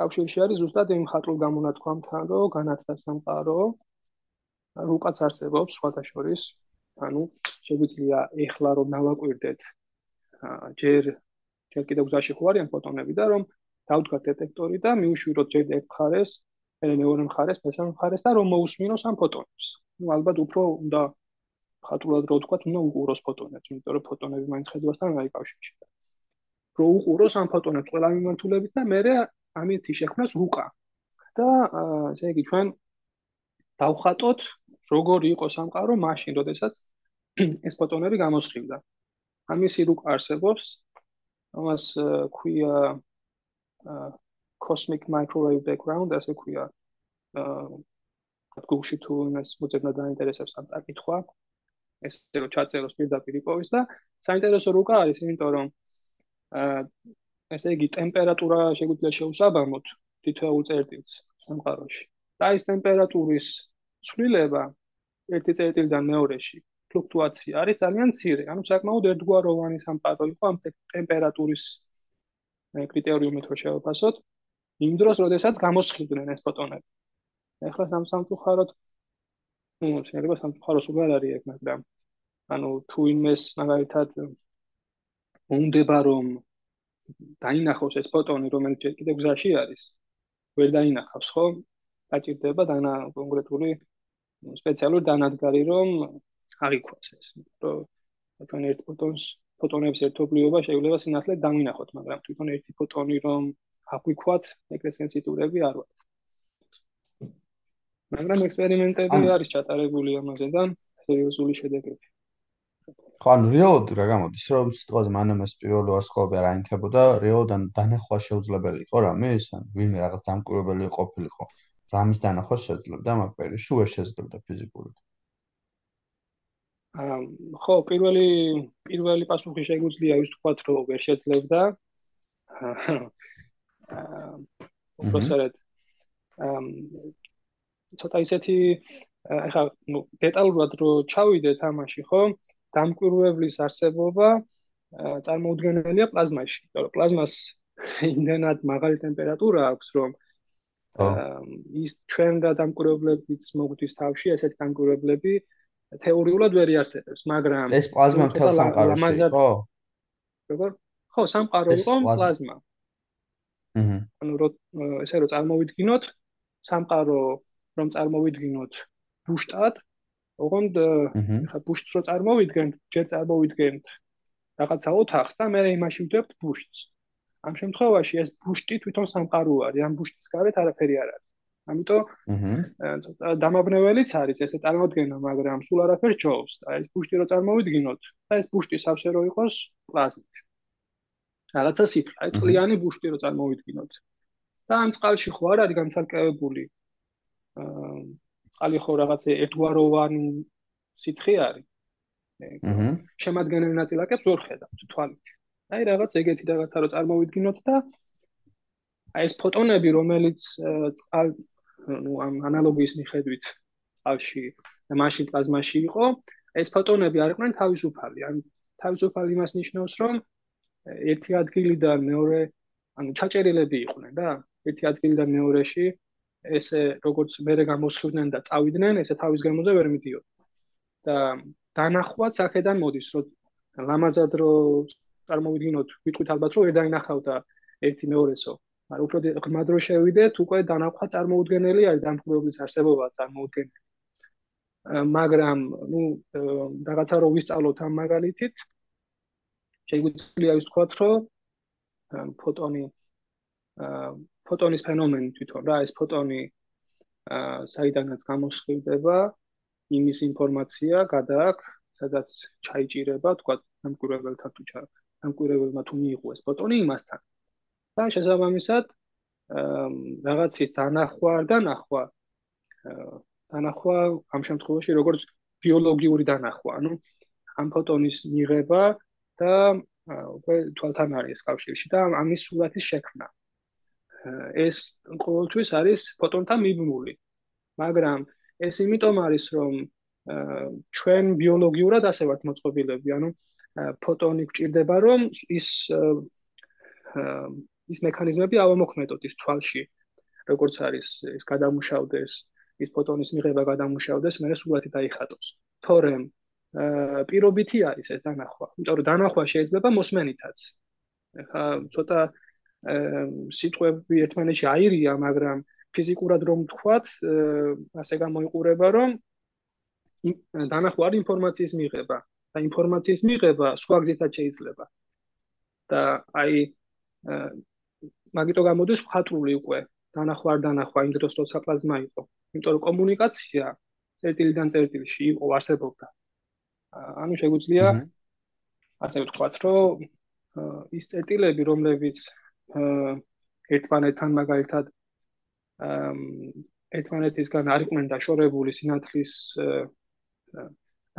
კავშირში არის ზუსტად იმ ხატულ გამონათქვამთან, რომ განათდა სამყარო, რუკაც არსებობს სხვათა შორის, ანუ შეგვიძლია ეხლა რომ ნავაკვირდეთ ჯერ ჯერ კიდევ გზაში ხო არიან ფოტონები და რომ დავდგათ დეტექტორი და მივუშვიროთ ჯერ ერთ მხარეს, მე მეორე მხარეს, მესამე მხარეს და რომ მოусმინოს ამ ფოტონებს. ну ალბათ უფრო უნდა ხატულად რო ვთქვათ, უნდა უყუროს ფოტონებს, იმიტომ რომ ფოტონები მაინც ხედვასთან არ იკავშირდება. რო უყუროს ამ ფოტონებს ყველა მიმართულებით და მე ამითი შექმნას რუკა. და ესე იგი ჩვენ დავხატოთ როგორი იყო სამყარო მაშინ, როდესაც ეს ფოტონები გამოსხივდა. ამისი რუკა არსებობს ამას ქვია cosmic microwave background ასე ქვია აა გუგლში თუ იმას მოძებნა დაინტერესებს ამ წაკითხვა ესე რომ ჩაწეროს პირდაპირ იპოვის და საინტერესო რუკა არის იმიტომ რომ აა ესე იგი ტემპერატურა შეგვიძლია შეუსაბამოთ თითოეულ წერტილს სამყაროში და ის ტემპერატურის ცვლილება ერთი წერტილიდან მეორეში ფლუქტუაცია არის ძალიან მცირე. ანუ საკმაოდ ერთგვაროვანი სამყარო იყო ამ ტემპერატურის კრიტერიუმით რო შევაფასოთ. იმ დროს, როდესაც გამოსხივდნენ ეს ფოტონები. ეხლა სამ სამწუხაროდ ну, შეიძლება სამწუხაროს უგარ არის ეგ, მაგრამ ანუ თუ იმეს მაგალითად უნდება რომ დაინახოს ეს ფოტონი, რომელიც კიდევ გზაში არის, ვერ დაინახავს, ხო? დაჭირდება დანა კონკრეტული სპეციალური დანადგარი, რომ აღიქვას ეს, რომ თქვენ ერთ ფოტონს ფოტონების ერთობლიობა შეიძლება სინათლე დამინახოთ, მაგრამ თვითონ ერთი ფოტონი რომ აღიქვათ, ეგრე სენსიტიურები არ ვართ. მაგრამ ექსპერიმენტები არის ჩატარებული ამაზე და სერიოზული შედეგები. ხო, ანუ რეალოდ რა გამოდის, რომ სიტყვაზე მანამეს პირველი ასხობი არ აინქებოდა, რეალოდან დანახვა შეუძლებელი იყო რამის, ან ვინმე რაღაც დამკვირვებელი ყოფილიყო, რამის დანახვა შეძლებდა მაგ პერიოდში, ვერ შეძლებდა ფიზიკურად. ხო, პირველი პირველი პასუხი შეგვიძლია ის თქვათ, რომ ვერ შეძლებდა. აა უბრალოდ ამ ცოტა ისეთი ახლა ნუ დეტალურად რო ჩავიდეთ ამაში, ხო? დამკვირვებლის არსებობა წარმოუდგენელია პლაზმაში. იმიტომ რომ პლაზმას იმენად მაღალი ტემპერატურა აქვს, რომ ის ჩვენ და დამკვირვებლებიც მოგვდის თავში, ესეთი დამკვირვებლები თეორიულად ვერ იარსებებს, მაგრამ ეს პლაზმა მთელ სამყაროში ხო? როგორ? ხო, სამყარო იყო პლაზმა. აჰა. ანუ ესე რომ წარმოვიდგინოთ, სამყარო რომ წარმოვიდგინოთ ბუშტად, ოღონდ ხა ბუშტს რო წარმოვიდგენთ, ჯერ წარმოვიდგენთ რაღაცა ოთახს და მე იმაში ვდებთ ბუშტს. ამ შემთხვევაში ეს ბუშტი თვითონ სამყარო არის, ამ ბუშტის გარეთ არაფერი არ არის. ამიტომ აჰა დამაბნეველიც არის ესე წარმოადგენა, მაგრამ სულ არაფერს ჯობს. აი ეს ბუშტი რო წარმოვიდგინოთ და ეს ბუშტი სავსე რო იყოს პლაზმით. რაღაცა სიფრა, აი წლიანი ბუშტი რო წარმოვიდგინოთ. და ამ წყალში ხო არ არის განცალკევებული აა წყალი ხო რაღაც ერთგვაროვანი სითხე არის. აჰა შემადგენელი ნაწილაკებს ვერ ხედავთ თვალით. აი რაღაც ეგეთი რაღაცა რო წარმოვიდგინოთ და აი ეს ფოტონები რომელიც წყალ ნუ ამ ანალოგიის მიხედვით წყალში და მაშინ პლაზმაში იყო ეს ფოტონები არ იყვნენ თავისუფალი ან თავისუფალი იმას ნიშნავს რომ ერთი ადგილიდან მეორე ანუ ჩაჭერილები იყვნენ და ერთი ადგილიდან მეორეში ესე როგორც მერე გამოსხივდნენ და წავიდნენ ესე თავის გამოზე ვერ მიდიოდნენ და დანახვაც აქედან მოდის რომ ლამაზად რომ წარმოვიდგინოთ, ვიტყვით ალბათ რომ ვერ დაინახავდა ერთი მეორესო, მაგრამ უფრო ღრმად რო შევიდეთ, უკვე დანახვა წარმოუდგენელი არის დამხმარებლის არსებობა წარმოუდგენელი. მაგრამ, ну, რაღაცა რო ვისწავლოთ ამ მაგალითით, შეგვიძლია ვთქვათ, რომ ფოტონი ფოტონის ფენომენი თვითონ რა, ეს ფოტონი საიდანაც გამოსხივდება, იმის ინფორმაცია გადააქვს, სადაც ჩაიჭირება, თქვა, სამკურებელთა თუ ჩა ამკვირებელმა თუ მიიღო ეს ფოტონი იმასთან. და შესაბამისად რაღაცის დანახვა და ნახვა დანახვა ამ შემთხვევაში როგორც ბიოლოგიური დანახვა, ანუ ამ ფოტონის მიღება და უკვე თვალთან არის კავშირში და ამის სურათის შექმნა. ეს ყოველთვის არის ფოტონთან მიბმული. მაგრამ ეს იმიტომ არის რომ ჩვენ ბიოლოგიურად ასე ვართ მოწყობილები, ანუ ფოტონი გვჭირდება რომ ის ის მექანიზმები ავამოქმედოთ ის თვალში. როგორც არის ის გადამუშავდეს ის ფოტონის მიღება გადამუშავდეს მე სულათი დაიხატოს. თორემ პირობითი არის ეს დანახვა. იმიტომ რომ დანახვა შეიძლება მოსმენითაც. ხა ცოტა სიტყვები ერთმანეთში აირია მაგრამ ფიზიკურად რომ თქვათ ასე გამოიყურება რომ დანახვა არის ინფორმაციის მიღება და ინფორმაციის მიღება სხვა გზითაც შეიძლება. და აი მაგიტო გამოდის ხატრული უკვე დანახვა არ დანახვა იმ დროს როცა პლაზმა იყო. იმიტომ რომ კომუნიკაცია წერტილიდან წერტილში იყო არსებობდა. ანუ შეგვიძლია ასე ვთქვათ, რომ ის წერტილები, რომლებიც ერთმანეთთან მაგალითად ერთმანეთისგან არ იყვნენ დაშორებული სინათლის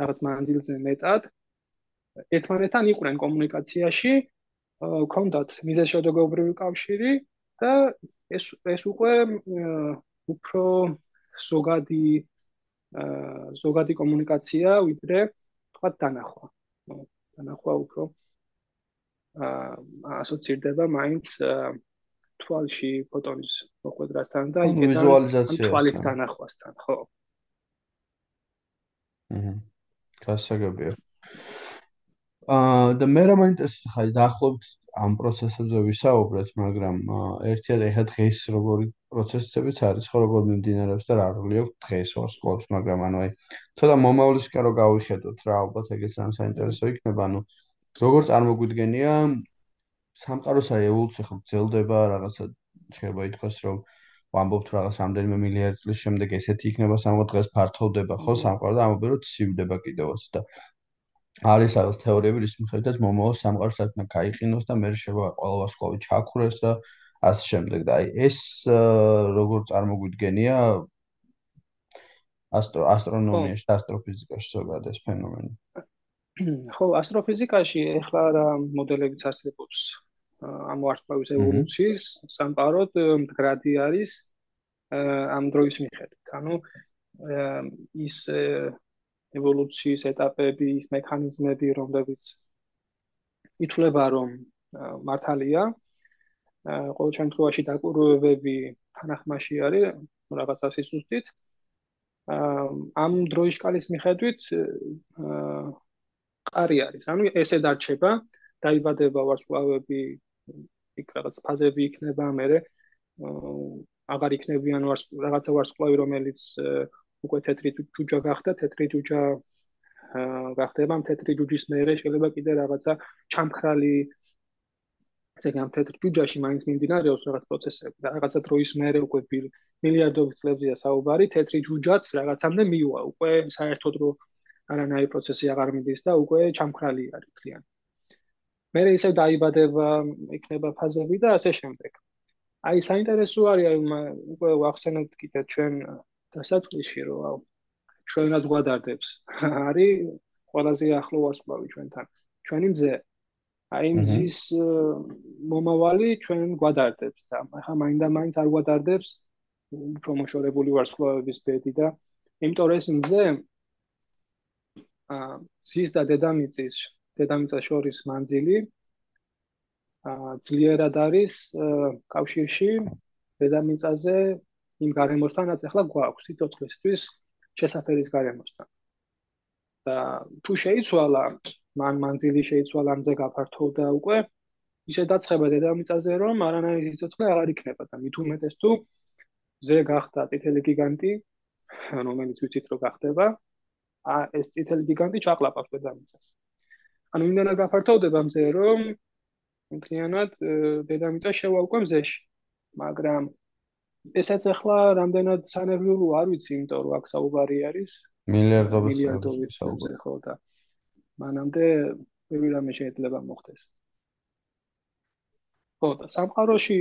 რაღაც მანძილზე მეტად ერთმანეთთან იყვნენ კომუნიკაციაში, ქონდათ მიზეშოდოგობრივი კავშირი და ეს ეს უკვე უფრო ზოგადი ზოგადი კომუნიკაცია ვიდრე თქვა დანახვა. დანახვა უფრო აა ასოცირდება მაინც თვალში ფოტონის მოყვედრასთან და იქიდან ვიზუალიზაციასთან. თვალის დანახვასთან, ხო. აჰა. გასაგებია. აა და მე რა მაინტერესებს ხაი დაახლოებით ამ პროცესებზე ვისაუბრეთ, მაგრამ ერთად ეხა დღეს როგორი პროცესებიც არის, ხო როგორ მიმდინარეობს და რა როლი აქვს დღეს ვარსკვლავს, მაგრამ ანუ აი ცოტა მომავლისკენ რო გავიხედოთ რა, ალბათ ეგეც ძალიან საინტერესო იქნება, ანუ როგორ წარმოგვიდგენია სამყაროსა ევოლუცია ხო გრძელდება რაღაცა შეიძლება ითქვას რომ ვამბობთ რაღაც რამდენიმე მილიარდ წლის შემდეგ ესეთი იქნება სამყარო დღეს ფართოვდება ხო სამყარო და ამობე რომ ცივდება კიდევაც და არის რაღაც თეორიები რის მიხედვითაც მომავალ სამყაროს საკმე გაიყინოს და მე შეიძლება ყველა ვარსკვლავი ჩაქურეს და ასე შემდეგ. და აი ეს როგორ წარმოგვიდგენია ასტრონომიაში და ასტროფიზიკაში ზოგადად ეს ფენომენი. ხო ასტროფიზიკაში ახლა რა მოდელებიც არსებობს ამ ვარსკვლავის ევოლუციის სამყაროდ მდგრადი არის ამ დროის მიხედვით. ანუ ის ევოლუციის ეტაპები, ის მექანიზმები, რომლებიც ითვლება რომ მართალია, ყოველ შემთხვევაში დაკვირვებები თანახმაში არის რაღაცა სიზუსტით. ამ დროის სკალის მიხედვით ყარი არის. ანუ ესე დარჩება, დაიბადება ვარსკვლავები იქ რაღაც ფაზები იქნება, მე აღარ იქნებიან ვარს რაღაცა ვარსკვლავი რომელიც უკვე თეთრი ჯუჯა გახდა თეთრი ჯუჯა გახდება თეთრი ჯუჯის მერე შეიძლება კიდე რაღაცა ჩამქრალი ზეგამ თეთრ ჯუჯაში მაინც მიმდინარეობს რაღაც პროცესები და რაღაცა დროის მერე უკვე მილიარდობით წლებზეა საუბარი თეთრი ჯუჯაც რაღაცამდე მიუვა უკვე საერთოდ რო არანაირი პროცესი აღარ მიდის და უკვე ჩამქრალი არის თლიანი მე ისე დაიბადება იქნება ფაზები და ასე შემდეგ. აი საინტერესო არის აი უკვე ვახსენეთ კიდე ჩვენ დასაწყისში რომ ჩვენაც გვადარდებს. არის ყველაზე ახლო ვარსკვლავი ჩვენთან. ჩვენი მზე. აი მზის მომავალი ჩვენ გვადარდებს და ახლა მაინდა მაინც არ გვადარდებს უფრო მოშორებული ვარსკვლავების ბედი და იმიტომ რომ ეს მზე აა მზის და დედამიწის დედამიწას შორის მანძილი ძლიერად არის კავშირში დედამიწაზე იმ გარემოსთანაც ახლა გვაქვს სიცოცხლისთვის შესაძლებლის გარემოსთან. და თუ შეიცვალა მან მანძილი შეიცვალა ამზე გაფართოვდა უკვე ისე დაცხება დედამიწაზე რომ არანაირი სიცოცხლე აღარ იქნება და მით უმეტეს თუ ზე გახდა ტიტელი გიგანტი რომელიც ვიცით რომ გახდება ეს ტიტელი გიგანტი ჩაყლაპავს დედამიწას ანუ იმდენა გაფართოვდება მზე რომ მთლიანად დედამიწა შევალყვა მზეში მაგრამ ესაც ახლა რამდენად სანერვიულო არ ვიცი იმიტომ რომ აქ საუბარი არის. მილიარდობით საუბარი. ხო და მანამდე ბევრი რამე შეიძლება მოხდეს. ხო და სამყაროში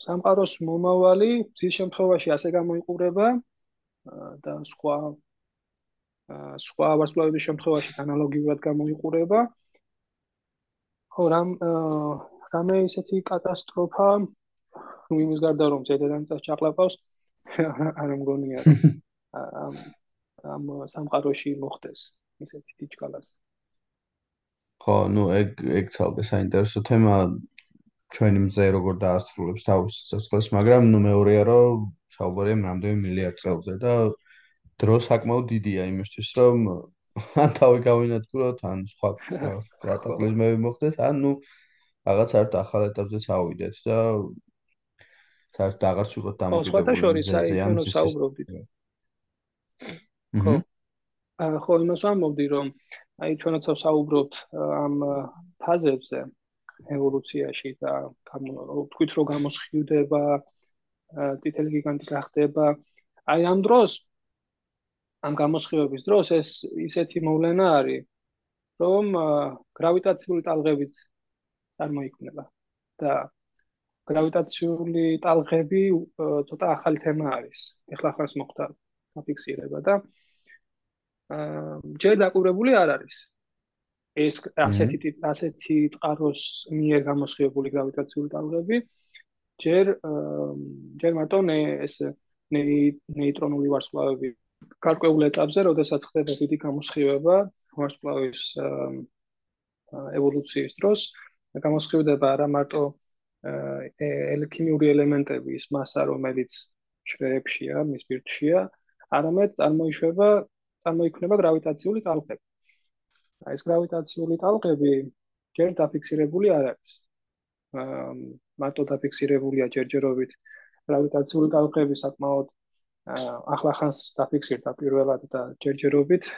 სამყაროს მომავალი ძის შემთხვევაში ასე გამოიყურება და სხვა სხვა ვარსკვლავების შემთხვევაშიც ანალოგიურად გამოიყურება. ხო, რამ რამე ისეთი კატასტროფა ნუ იმის გარდა რომ ზედადანწას ჩაყლაპავს არ მგონია ამ ამ სამყაროში მოხდეს ისეთი თიჩკალას. ხო, ნუ ეგ ეგ თალკე საინტერესო თემაა ჩვენი მზე როგორ დაასრულებს თავის წესლს, მაგრამ ნუ მეორეა რომ საუბარია რამდენი მილიარდ წელზე და დრო საკმაოდ დიდია იმისთვის რომ ან თავი გავინადგუროთ, ან სხვა კატაკლიზმები მოხდეს, ან ну რაღაც ერთ ახალ ეტაპზე წავიდეთ და საერთოდ აღარ ვიყოთ დამოკიდებული. ხო, სხვათა შორის აი ჩვენ საუბრობდით. ხო. ხო იმას ვამბობდი რომ აი ჩვენაც საუბრობთ ამ ფაზებზე ევოლუციაში და თქვით რომ გამოსხივდება ტიტელი გიგანტი გახდება აი ამ დროს ამ გამოსხივების დროს ეს ისეთი მოვლენა არის რომ გრავიტაციული ტალღებიც წარმოიქმნება და გრავიტაციული ტალღები ცოტა ახალი თემა არის. ეხლა ხარს მოხდა დაფიქსირება და ჯერ დაკვირვებული არ არის. ეს ასეთი ასეთი წყაროს მიერ გამოსხივებული გრავიტაციული ტალღები ჯერ ჯერ მარტო ეს ნეიტრონული ვარსკვლავები გარკვეულ ეტაპზე, როდესაც ხდება დიდი გამოსხივება ვარსკვლავის ევოლუციის დროს, გამოსხივდება არა მარტო ელექიმიური ელემენტების მასა, რომელიც შრეებშია, მის ბირთშია, არამედ წარმოიშვება წარმოიქმნება გრავიტაციული ტალღები. აი ეს გრავიტაციული ტალღები ჯერ დაფიქსირებული არ არის. მარტო დაფიქსირებულია ჯერჯერობით გრავიტაციული ტალღები საკმაოდ ახლა ხანს დაფიქსირდა პირველად და ჯერჯერობით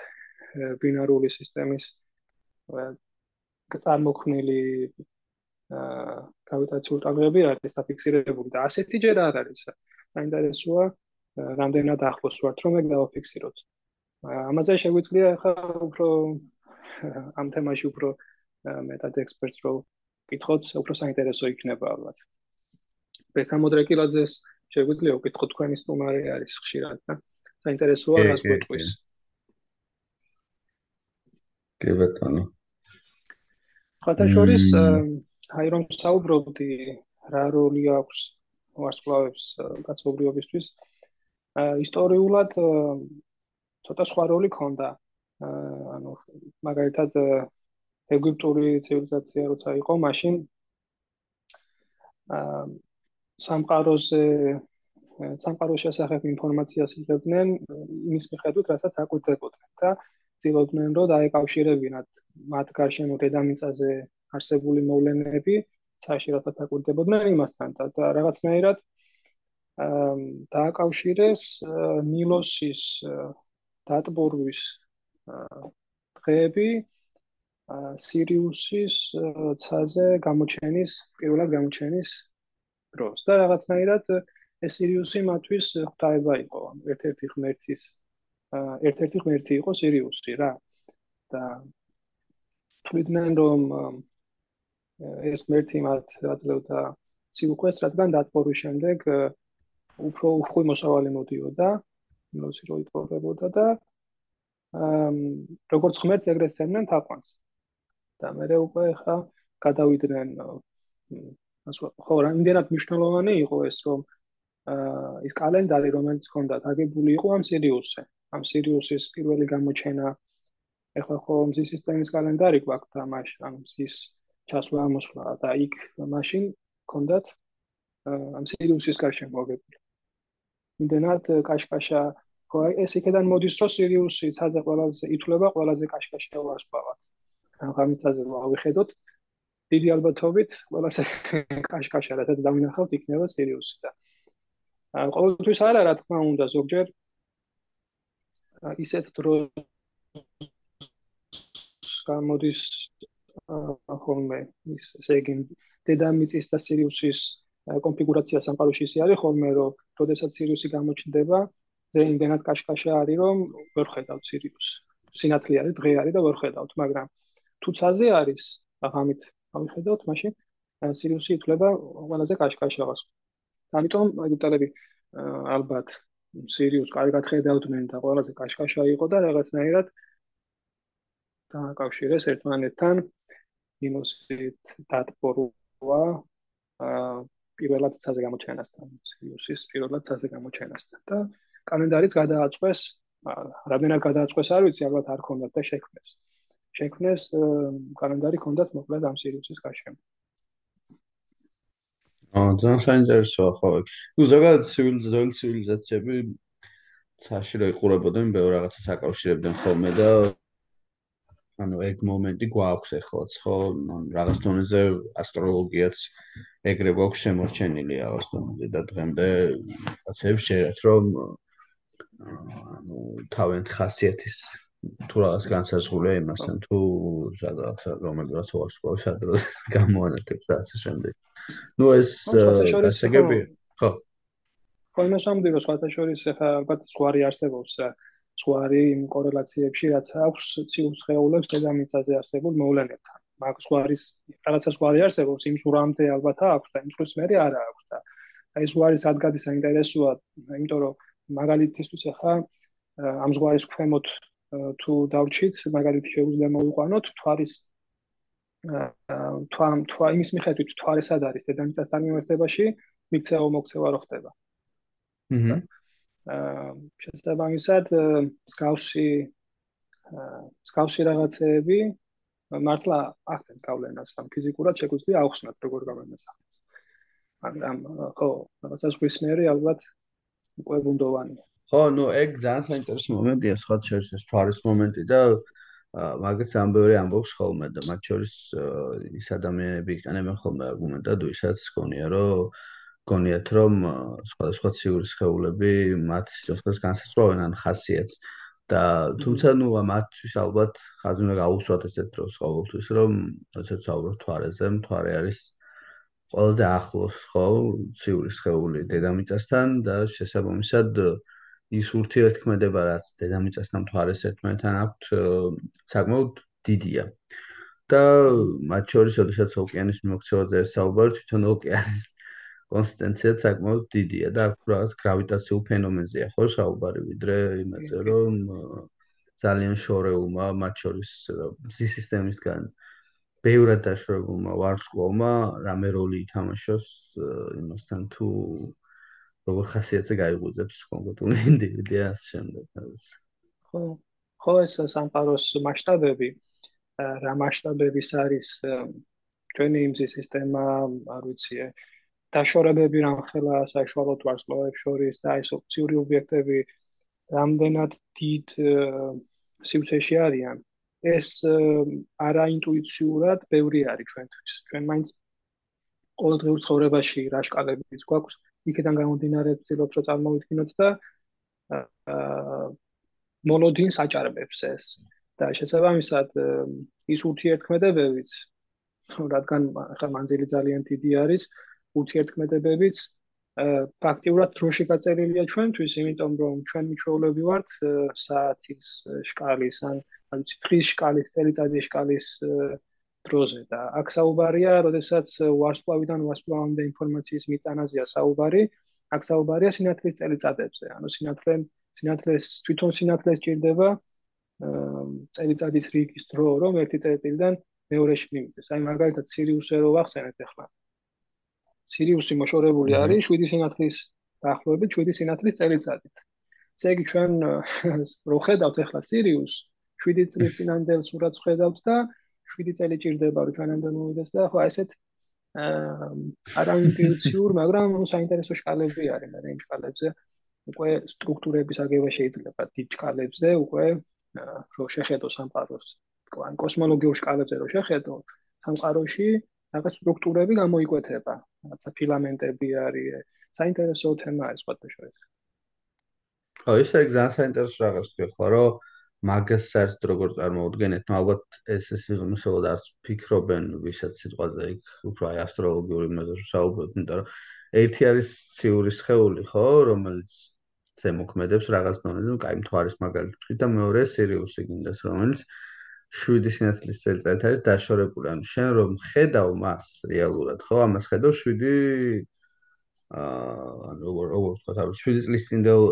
ბინარული სისტემის წარმოქმნილი აა გრავიტაციული ტალღები არის დაფიქსირებული და ასეთი ჯერ არ არის. საინტერესოა რამდენად ახლოს ვართ რომ ეგ დავაფიქსიროთ. ამაზე შეგვიძლია ახლა უფრო ამ თემაში უფრო მეტად ექსპერტს რო კითხოთ, უფრო საინტერესო იქნება ალბათ. ბექა მოდრეკილაძეს შეგვიძლია უკითხოთ თქვენი სტუმარი არის ხშირად და საინტერესოა რას გვეტყვის. კი ბატონო. ხათა შორის აი რომ საუბრობდი რა როლი აქვს ვარსკვლავებს კაცობრიობისთვის ისტორიულად ცოტა სხვა როლი ქონდა. ანუ მაგალითად ეგვიპტური ცივილიზაცია როცა იყო, მაშინ აა სამყაროზე სამყაროს შესახებ ინფორმაციას იღებდნენ იმის მიხედვით, რასაც აკვირდებოდნენ და ცდილობდნენ, რომ დაეკავშირებინათ მათ გარშემო დედამიწაზე არსებული მოვლენები ცაში რასაც აკვირდებოდნენ იმასთან და რაღაცნაირად დააკავშირეს ნილოსის დატბორვის დღეები სირიუსის ცაზე გამოჩენის პირველად გამოჩენის დროს. და რაღაცნაირად ეს სირიუსი მათთვის ღვთაება იყო. ერთ-ერთი ღმერთის ერთ-ერთი ღმერთი იყო სირიუსი რა. და თვითონ რომ ეს ღმერთი მათ აძლევდა სიუხვეს რადგან დატბორვის შემდეგ უფრო უხვი მოსავალი მოდიოდა ნოსი რო იპოვებოდა და აა როგორც ხმერც ეგრეთ სცემდნენ თაყვანს და მე უკვე ხა გადავიდნენ ხო რა იმდენად მნიშვნელოვანი იყო ეს რომ ის კალენდარი რომელიც ჰქონდა დაგებული იყო ამ სირიუსზე. ამ სირიუსის პირველი გამოჩენა. ეხლა ხო მზის სისტემის კალენდარი გვაქვს და მაშინ ამ მზის ჩასვლა ამოსვლა. და იქ მაშინ ჰქონდათ ამ სირიუსის გარშემო მოგებული იმდენად კაშკაშა ეს იქიდან მოდის რომ სირიუსი ცაზე ყველაზე ითვლება ყველაზე კაშკაშა ვარსკვლავად რაღაცაზე ავიხედოთ. დიდი ალბათობით ყველაზე კაშკაშა რაც დავინახავთ იქნება სირიუსი და ყოველთვის არა რა თქმა უნდა ზოგჯერ ისეთ დროს გამოდის ხოლმე ის ესე იგი დედამიწის და სირიუსის კონფიგურაცია სამყაროში ისე არის ხოლმე რომ როდესაც სირიუსი გამოჩნდება ზეინდენად კაშკაშა არის რომ ვერ ხედავთ სირიუს სინათლე არის დღე არის და ვერ ხედავთ მაგრამ თუ ცაზე არის აღამით ამიხედავთ მაშინ სირიუსი ითვლება ყველაზე კაშკაშას ამიტომ ეგვიპტელები ალბათ სირიუს კარგად ხედავდნენ და ყველაზე კაშკაშა იყო და რაღაცნაირად დააკავშირეს ერთმანეთთან. იმოსით დატბორვა პირველად ცაზე გამოჩენასთან, სიუსის პირველად ცაზე გამოჩენასთან და კალენდარიც გადააწყვეს, რამდენად გადააწყვეს არ ვიცი, ალბათ არ ქონდათ და შექმნეს. შექმნეს კალენდარი ქონდათ მოკლედ ამ სიუსის გარშემო. აა ძალიან საინტერესოა ხო. ნუ ზოგადად ცივილიზაციური ცივილიზაციები ცაში რო იყურებოდნენ, ბევრ რაღაცას აკავშირებდნენ ხოლმე და ანუ ეგ მომენტი გვაქვს ეხლაც ხო რაღაც დონეზე ასტროლოგიაც ეგრე გვაქვს შემორჩენილი რაღაც დონეზე და დღემდე რაღაცებს შეიძლება რომ ანუ თავენთ ხასიათის თუ რაღაც განსაზღვრულია იმასთან თუ რაღაც რომელიღაც ვარსკვლავი სადროს გამოანათებს და ასე შემდეგ. ნუ ეს ასაგები ხო ხო იმას ამბობ რომ სხვათა შორის ახლა ალბათ ზღვარი არსებობს ზღვარი იმ კორელაციებში, რაც აქვს ციურ სხეულებს დედამიწაზე არსებულ მოვლენებთან. მაგ ზღვარის რაღაცა ზღვარი არსებობს, იმ ზურამდე ალბათ აქვს და იმ ზღვის მერე არა აქვს და აი ზღვარის ადგადი საინტერესოა, იმიტომ რომ მაგალითისთვის ახლა ამ ზღვარის ქვემოთ თუ დავრჩით, მაგალითი შეუძლია მოვიყვანოთ თვარის თვა თვა იმის მიხედვით თვარი სად არის დედამიწასთან მიმართებაში, მიქცევა მოგცევა რო ხდება. აჰა შესაბამისად სკაუსი სკაუსი რაღაცეები მართლა ახდენ გავლენას ამ ფიზიკურად შეგვიძლია ახსნათ როგორ გავლენას ახდენს. მაგრამ ხო, რაღაცას გვისმერი ალბათ უკვე ბუნდოვანი. ხო, ნუ ეგ ძალიან საინტერესო მომენტია, სხვა შორის ეს თვარის მომენტი და მაგაც ამბევრი ამბობს ხოლმე და მათ შორის ის ადამიანები იყენებენ ხოლმე არგუმენტად, ვისაც გონია რომ გონიათ რომ სხვადასხვა ციური სხეულები მათ სიცოცხლეს განსაცვლავენ ან ხასიათს და თუმცა ნუ მათთვის ალბათ ხაზი უნდა გაუსვათ ესეთ დროს ყოველთვის რომ როდესაც ვაუბრობ თვარეზე თვარე არის ყველაზე ახლოს ხო ციური სხეული დედამიწასთან და შესაბამისად ის ურთიერთქმედება რაც დედამიწასთან თვარეს ერთმანეთთან აქვთ საკმაოდ დიდია. და მათ შორის როდესაც ოკეანის მიმოქცევაზე საუბარი თვითონ ოკეანის კონსტანცია საკმაოდ დიდია და აქ რაღაც გრავიტაციულ ფენომენზეა ხო საუბარი ვიდრე იმაზე რომ ძალიან შორეულმა მათ შორის მზის სისტემისგან ბევრად დაშორებულმა ვარსკვლავმა რამე როლი ითამაშოს იმასთან თუ როგორ ხასიათზე გაიღვიძებს კონკრეტული ინდივიდი ასე შემდეგ ხო ხო ეს სამყაროს მასშტაბები რა მასშტაბების არის ჩვენი მზის სისტემა არ ვიცი დაშორებები რამხელა საშუალოდ ვარსკვლავებს შორის და ეს ოპციური ობიექტები რამდენად დიდ სივრცეში არიან. ეს არაინტუიციურად ბევრი არის ჩვენთვის. ჩვენ მაინც ყოველდღიურ ცხოვრებაში რა შკალებიც გვაქვს, იქიდან გამომდინარე ვცდილობთ რომ წარმოვიდგინოთ და აა მონოდინს აჭარბებს ეს. და შესაბამისად ის ურთიერთქმედებებიც რადგან ახლა მანძილი ძალიან დიდი არის ურთიერთქმედებებიც ფაქტიურად დროში გაწერილია ჩვენთვის იმიტომ რომ ჩვენ მიჩვეულები ვართ საათის შკალის ან ანუ ციფრის შკალის წელიწადის შკალის დროზე და აქ საუბარია, როდესაც ვარსკვლავიდან ვარსკვლავამდე ინფორმაციის მიტანაზეა საუბარი, აქ საუბარია სინათლის წელიწადებზე. ანუ სინათლე სინათლეს თვითონ სინათლეს ჭირდება წელიწადის რიგის დრო, რომ ერთი წერტილიდან მეორეში მიმიდეს. აი მაგალითად სირიუსზე რო ვახსენეთ ახლა. სირიუსი მოშორებული არის 7 სინათლის დაახლოებით 7 სინათლის წელიწადით. ესე იგი ჩვენ რო ხედავთ ახლა სირიუს 7 წლის წინანდელ სურათს ხედავთ და 7 წელი ჭირდება რომ ჩვენამდე მოვიდეს და ხო ესეთ აა არაინტუიციურ, მაგრამ საინტერესო შკალები არის, მაგრამ იმ შკალებზე უკვე სტრუქტურების აგება შეიძლება დიდ შკალებზე უკვე რო შეხედო სამყაროს, ან კოსმოლოგიურ შკალებზე რო შეხედო სამყაროში რაღაც სტრუქტურები გამოიკვეთება, რაღაცა ფილამენტები არის, საინტერესო თემაა ეს ყოველთვის. ხო, ისე ძალიან საინტერესო რაღაც თქვა, რომ მაგას საერთოდ როგორ წარმოუდგენთ? ნუ ალბათ ეს ეს მსოულად არც ფიქრობენ ვისაც სიტყვაზე იქ უფრო აი ასტროლოგიური მეზოში საუბრობთ, იმიტომ რომ ერთი არის ციური სხეული, ხო, რომელიც ზემოქმედებს რაღაც დონეზე, კაი მთვარის მაგალითად და მეორე სირიუსი გინდას, რომელიც 7 სინათლის წელიწადით არის დაშორებული. ანუ შენ რომ ხედავ მას რეალურად, ხო, ამას ხედავ 7 აა ანუ როგორ როგორ ვთქვა თავი 7 წლის წინდელ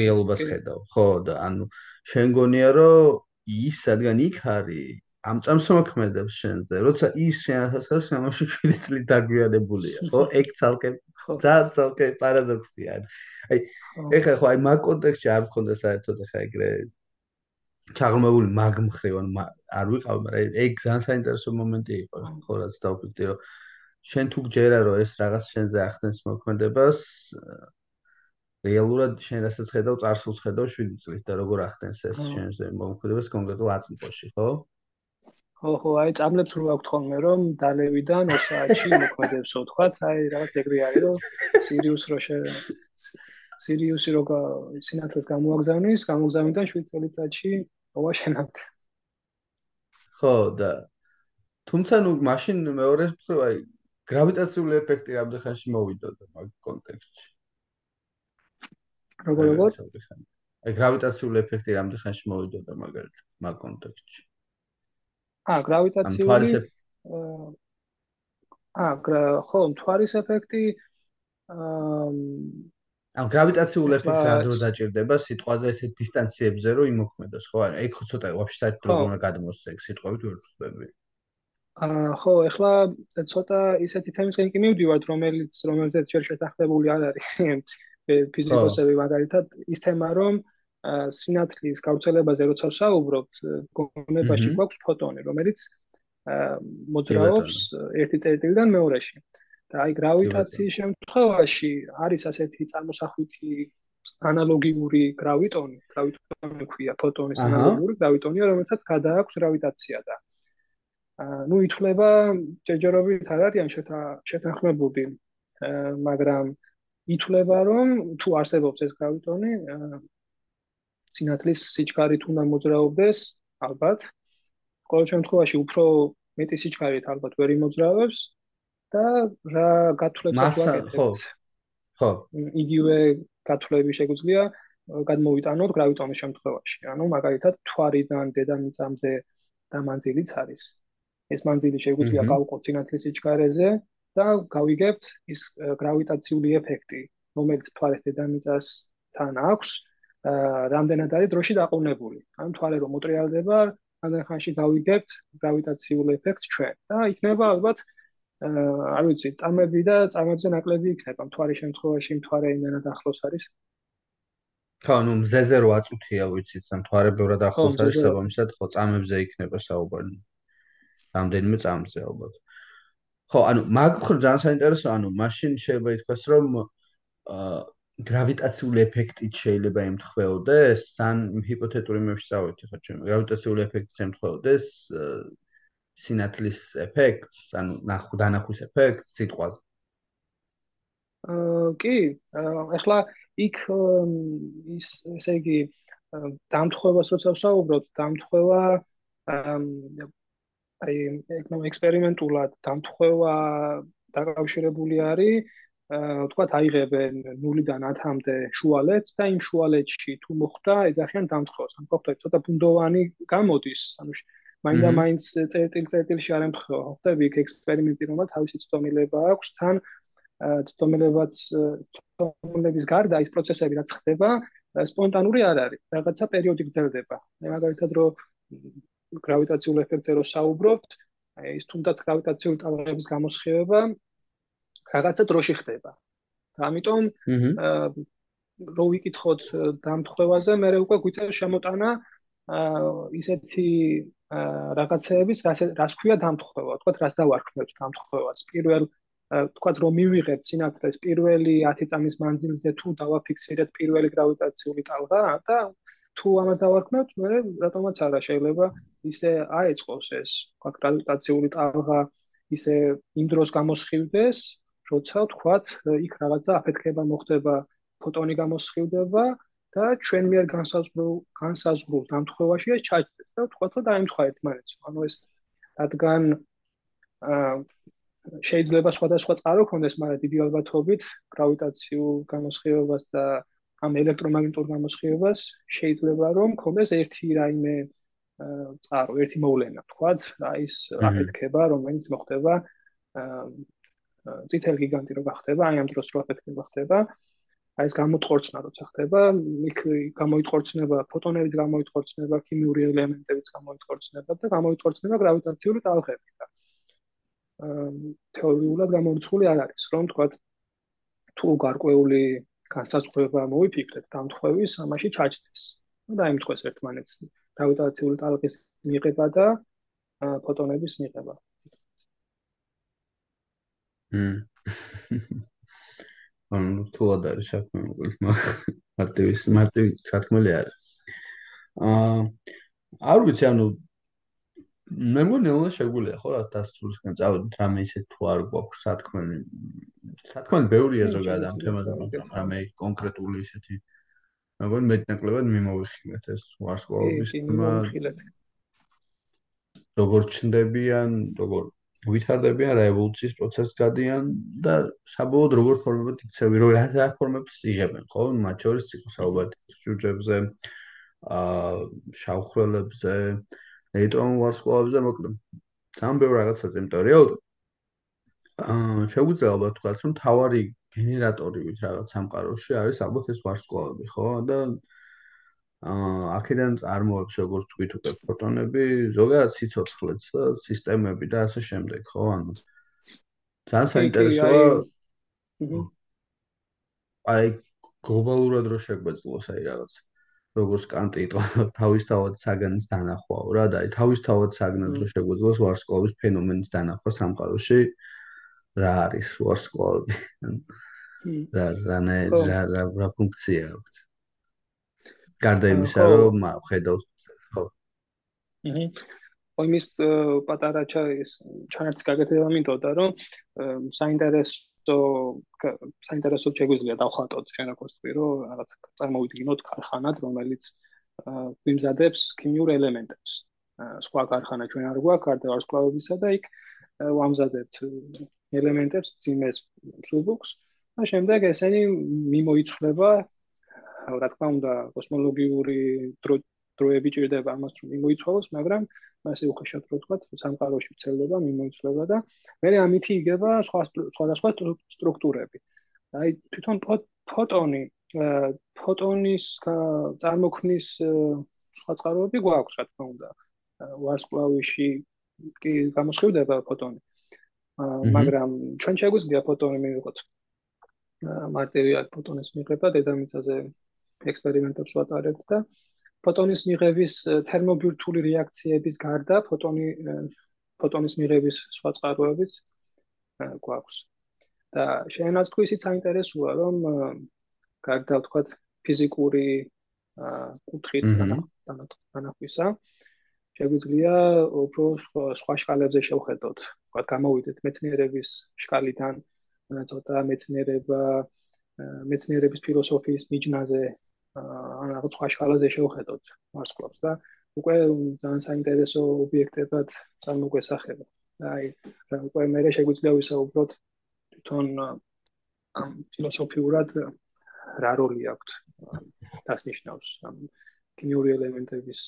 რეალობას ხედავ. ხო და ანუ შენ გონია რომ ის სადგან იქ არის ამ წამს მოქმედებს შენზე როცა ის შენასაც სამაში 7 წლით დაგვიანებულია ხო? ეგ ცალკე და ცალკე პარადოქსია აი ეხლა ხო აი მაგ კონტექსტში არ მქონდა საერთოდ ეხლა ეგრე ჩაღრმავული მაგ მხრივ ან არ ვიყავ მაგრამ ეგ ძალიან საინტერესო მომენტი იყო ხო. რაც დავფიქრე რომ შენ თუ გჯერა რომ ეს რაღაც შენზე ახდენს მოქმედებას რეალურად შენ რასაც ხედავ წარსულს ხედავ 7 წლით და როგორ ახდენს ეს შენზე მოქმედებას კონკრეტულ აწმყოში ხო? ხო ხო აი წამლებს რო აქვთ ხოლმე რომ დალევიდან 2 საათში მოქმედებსო თქვათ აი რაღაც ეგრე არის რომ სირიუს რო შე სირიუსი რო სინათლეს გამოაგზავნის გამოგზავნიდან 7 წელიწადში ოღონდ შენამდე ხო და თუმცა ნუ მაშინ მეორე მხრივ აი გრავიტაციული ეფექტი რამდენ ხანში მოვიდოდა მაგ კონტექსტში? როგორ როგორ? აი გრავიტაციული ეფექტი რამდენ ხანში მოვიდოდა მაგალითად მაგ კონტექსტში? აა გრავიტაციული აა ხო, მთვარის ეფექტი აა ან გრავიტაციული ეფექტი რა დრო დაჭirdება სიტყვაზე ესეთ დისტანციებზე რომ იმოქმედოს ხო? აი ეგ ხო ცოტა ვაფშე საერთოდ როგორ უნდა გადმოსცე ეგ სიტყვებით ვერ ვხვდები. აა ხო, ეხლა ცოტა ისეთი თემისკენ კი მივდივართ, რომელიც რომელზეც შეიძლება შეთანხმებული არ არის. ფიზიკოსები მაგალითად ის თემა, რომ სინათლის გავრცელებაზე როცა ვსაუბრობთ, გონებაში გვაქვს ფოტონი, რომელიც მოძრაობს ერთი წერტილიდან მეორეში. და აი გრავიტაციის შემთხვევაში არის ასეთი წარმოსახვითი ანალოგიური გრავიტონი, გრავიტონი ქვია ფოტონის ანალოგიური გრავიტონია, რომელსაც გადააქვს გრავიტაცია და ну ითვლება ჯერჯერობით არ არიან შეთანხმებული მაგრამ ითვლება რომ თუ არსებობს ეს გრავიტონი სინათლის სიჩქარით უნდა მოძრაობდეს ალბათ. ყოველ შემთხვევაში უფრო მეტი სიჩქარით ალბათ ვერ იმოძრაობს და რა გათვლებს აქვს ხო ხო. იგივე გათვლები შეგვიძლია გადმოვიტანოთ გრავიტონის შემთხვევაში. ანუ მაგალითად თვარიდან დედამიწამდე და მანძილიც არის ეს მანძილი შეგვიძლია გავყოთ სინათლის სიჩქარეზე და გავიგებთ ის გრავიტაციული ეფექტი, რომელიც თვალის დედამიწასთან აქვს, რამდენად არის დროში დაყოვნებული. ან თვალე რომ მოტრიალდება, ამდენ ხანში გავიგებთ გრავიტაციულ ეფექტს ჩვენ და იქნება ალბათ არ ვიცი, წამები და წამებზე ნაკლები იქნება. თვალის შემთხვევაში თვალე იმენად ახლოს არის. ხო, ნუ მზეზე რო აწუთია, ვიცით, ამ თვალე ბევრად ახლოს არის, საბამისად, ხო, წამებზე იქნება საუბარი. რამდენიმე წამზე ალბათ. ხო, ანუ მაგ ხო ძალიან საინტერესო, ანუ მაშინ შეიძლება ითქვას, რომ აა გრავიტაციული ეფექტით შეიძლება იმთხვეოდეს, ან ჰიპოთეტური მეშ წავედი ხო ჩვენ, გრავიტაციული ეფექტით იმთხვეოდეს სინათლის ეფექტს, ანუ ნახუ დანახვის ეფექტს სიტყვაზე. აა კი, ახლა იქ ის ესე იგი დამთხევას როცა ვსაუბრობ, დამთხევა აი ექსპერიმენტულად დამთხევა დაკავშირებული არის აა თქვათ აიღებენ 0-დან 10-მდე შუალედს და იმ შუალედში თუ მოხდა ეძახიან დამთხევას. ან ფაქტობრივად ცოტა ბუნდოვანი გამოდის, ანუ მაინდა მაინც წერტილ-წერტილში არ ემთხვევა. ხდები იქ ექსპერიმენტი რომ თავისი ცდომილება აქვს, თან ცდომილებაც ცდომილების გარდა ის პროცესები რაც ხდება, სპონტანური არ არის. რაღაცა პერიოდი გრძელდება. მაგალითად რომ გრავიტაციულ ეფექტზე რო საუბრობთ, აი ის თუნდაც გრავიტაციული ტალღების გამოსხივება რაღაცა დროში ხდება. ამიტომ რო ვიკითხოთ დამთხევაზე, მე უკვე გვიწევს შემოტანა ისეთი რაღაცეების, რას ქვია დამთხევა, თქვა რას დავარქმევთ დამთხევას. პირველ თქვა რომ მივიღებთ სინათლეს პირველი 10 წამის მანძილზე თუ დავაფიქსირეთ პირველი გრავიტაციული ტალღა და თუ ამას დავარქმევთ, მე რატომაც არა შეიძლება ისე აეწყოს ეს თქვა გრავიტაციული ტალღა ისე იმ დროს გამოსხივდეს, როცა თქვა იქ რაღაცა აფეთქება მოხდება, ფოტონი გამოსხივდება და ჩვენ მიერ განსაზღვრულ განსაზღვრულ დამთხევაში ეს ჩაჭდეს და თქვა რომ დაემთხვა ერთმანეთს. ანუ ეს რადგან აა შეიძლება სხვადასხვა წყარო ქონდეს, მაგრამ დიდი ალბათობით გრავიტაციულ გამოსხივებას და ამ ელექტრომაგნიტურ გამოსხივებას შეიძლება რომ ქონდეს ერთი რაიმე წყარო, ერთი მოვლენა, თქვა, აი ეს აფეთქება, რომელიც მოხდება წითელ გიგანტი რო გახდება, აი ამ დროს რო აფეთქება ხდება, აი ეს გამოთხორცნა როცა ხდება, იქ გამოითხორცნება ფოტონების გამოითხორცნება, ქიმიური ელემენტების გამოითხორცნება და გამოითხორცნება გრავიტაციული ტალღები და თეორიულად გამორიცხული არ არის, რომ თქვა თუ გარკვეული განსაზღვრება მოიფიქრეთ დამთხევის, ამაში ჩაჭდეს. ну და იმთხეს ერთმანეთს გრავიტაციული ტალღის მიღება და ფოტონების მიღება. მმ. ანუ თულად არის საქმე მოკლედ მარტივის მარტივი საქმელი არის. აა არ ვიცი ანუ მე მგონი რომ შეგვიძლია ხო რა დასრულისკენ წავედით რამე ისე თუ არ გვაქვს სათქმელი სათქმელი ბევრია ზოგადად ამ თემაზე მაგრამ რამე კონკრეტული ისეთი. მე მგონი მეტნაკლებად მიმოვიხილეთ ეს ვარსკვლავების თემა როგორ ჩნდებიან როგორ ვითარდებიან რა ევოლუციის პროცესს გადიან და საბოლოოდ როგორ ფორმებად იქცევი რო რა ფორმებს იღებენ ხო? მათ შორის იყო საუბარი ჯუჯებზე აა შავხრელებზე ნეიტრონ ვარსკვლავებზე მოკლედ. ძალიან ბევრ რაღაცაზე იმიტომ რეალურად აა შეგვიძლია ალბათ თქვა რომ თავარი გენერატორი ვით რაღაც სამყაროში არის ალბათ ეს ვარსკვლავები ხო? და აა აქედან წარმოებს როგორც თქვით უკვე ფოტონები ზოგადად სიცოცხლეც და სისტემები და ასე შემდეგ ხო? ანუ ძალიან საინტერესოა აი გლობალურად რო შეგვეძლოს აი რაღაცა როგორც კანტი იტყვა თავისთავად საგანის დანახვაო რა და თავისთავად საგნად რო შეგვიძლოს ვარსკვლავის ფენომენის დანახვა სამყაროში რა არის ვარსკვლავი და რანე რა რა ფუნქცია აქვს გარდა იმისა რომ ხედავს ხო. აჰა ოიმის პატარა ჩაის ჩანერტს გაგეთება მინდოდა რომ საინტერესო то საინტერესო შეგვიძლია დავხატოთ ჩვენ როგორც პირო რაღაც წარმოვიდგინოთ ქარხანად რომელიც ვიმზადებს ქიმიურ ელემენტებს სხვა ქარხანა ჩვენ არ გვაქვს გარდა ვარსკვლავებისა და იქ ვამზადებთ ელემენტებს ძიმეს სუბუქს და შემდეგ ესენი მიმოიცვლება რა თქმა უნდა კოსმოლოგიური დროები ჭირდება ამას რომ მიმოიცვალოს მაგრამ ასე უხეშად რო თქვა, სამყაროში ვრცელდება, მიმოიცლება და მე ამითი იგება სხვა სხვადასხვა სტრუქტურები. აი თვითონ ფოტონი, ფოტონის წარმოქმნის სხვა წყაროები გვაქვს, რა თქმა უნდა. ვარსკვლავში კი გამოსხივდება ფოტონი. მაგრამ ჩვენ შეგვიძლია ფოტონი მივიღოთ. მარტივია ფოტონის მიღება დედამიწაზე ექსპერიმენტებს ვატარებთ და ფოტონის მიღების თერმობირთული რეაქციების გარდა ფოტონი ფოტონის მიღების სხვა წყაროებიც გვაქვს. და შეიძლება თქვი ისიც საინტერესოა რომ გარდა თქვა ფიზიკური კუთხით დანახვისა შეგვიძლია უფრო სხვა შკალებზე შევხედოთ. ვთქვათ, გამოვიდეთ მეცნიერების შკალიდან, ცოტა მეცნიერება, მეცნიერების ფილოსოფიის მიჯნაზე, ან რაღაც სხვა შკალაზე შევხედოთ მარსკლავს და უკვე ძალიან საინტერესო ობიექტებად წარმოგვესახება. აი, უკვე მე შეგვიძლია ვისაუბროთ თვითონ ამ ფილოსოფიურად რა როლი აქვს დასნიშნავს ამ კინიური ელემენტების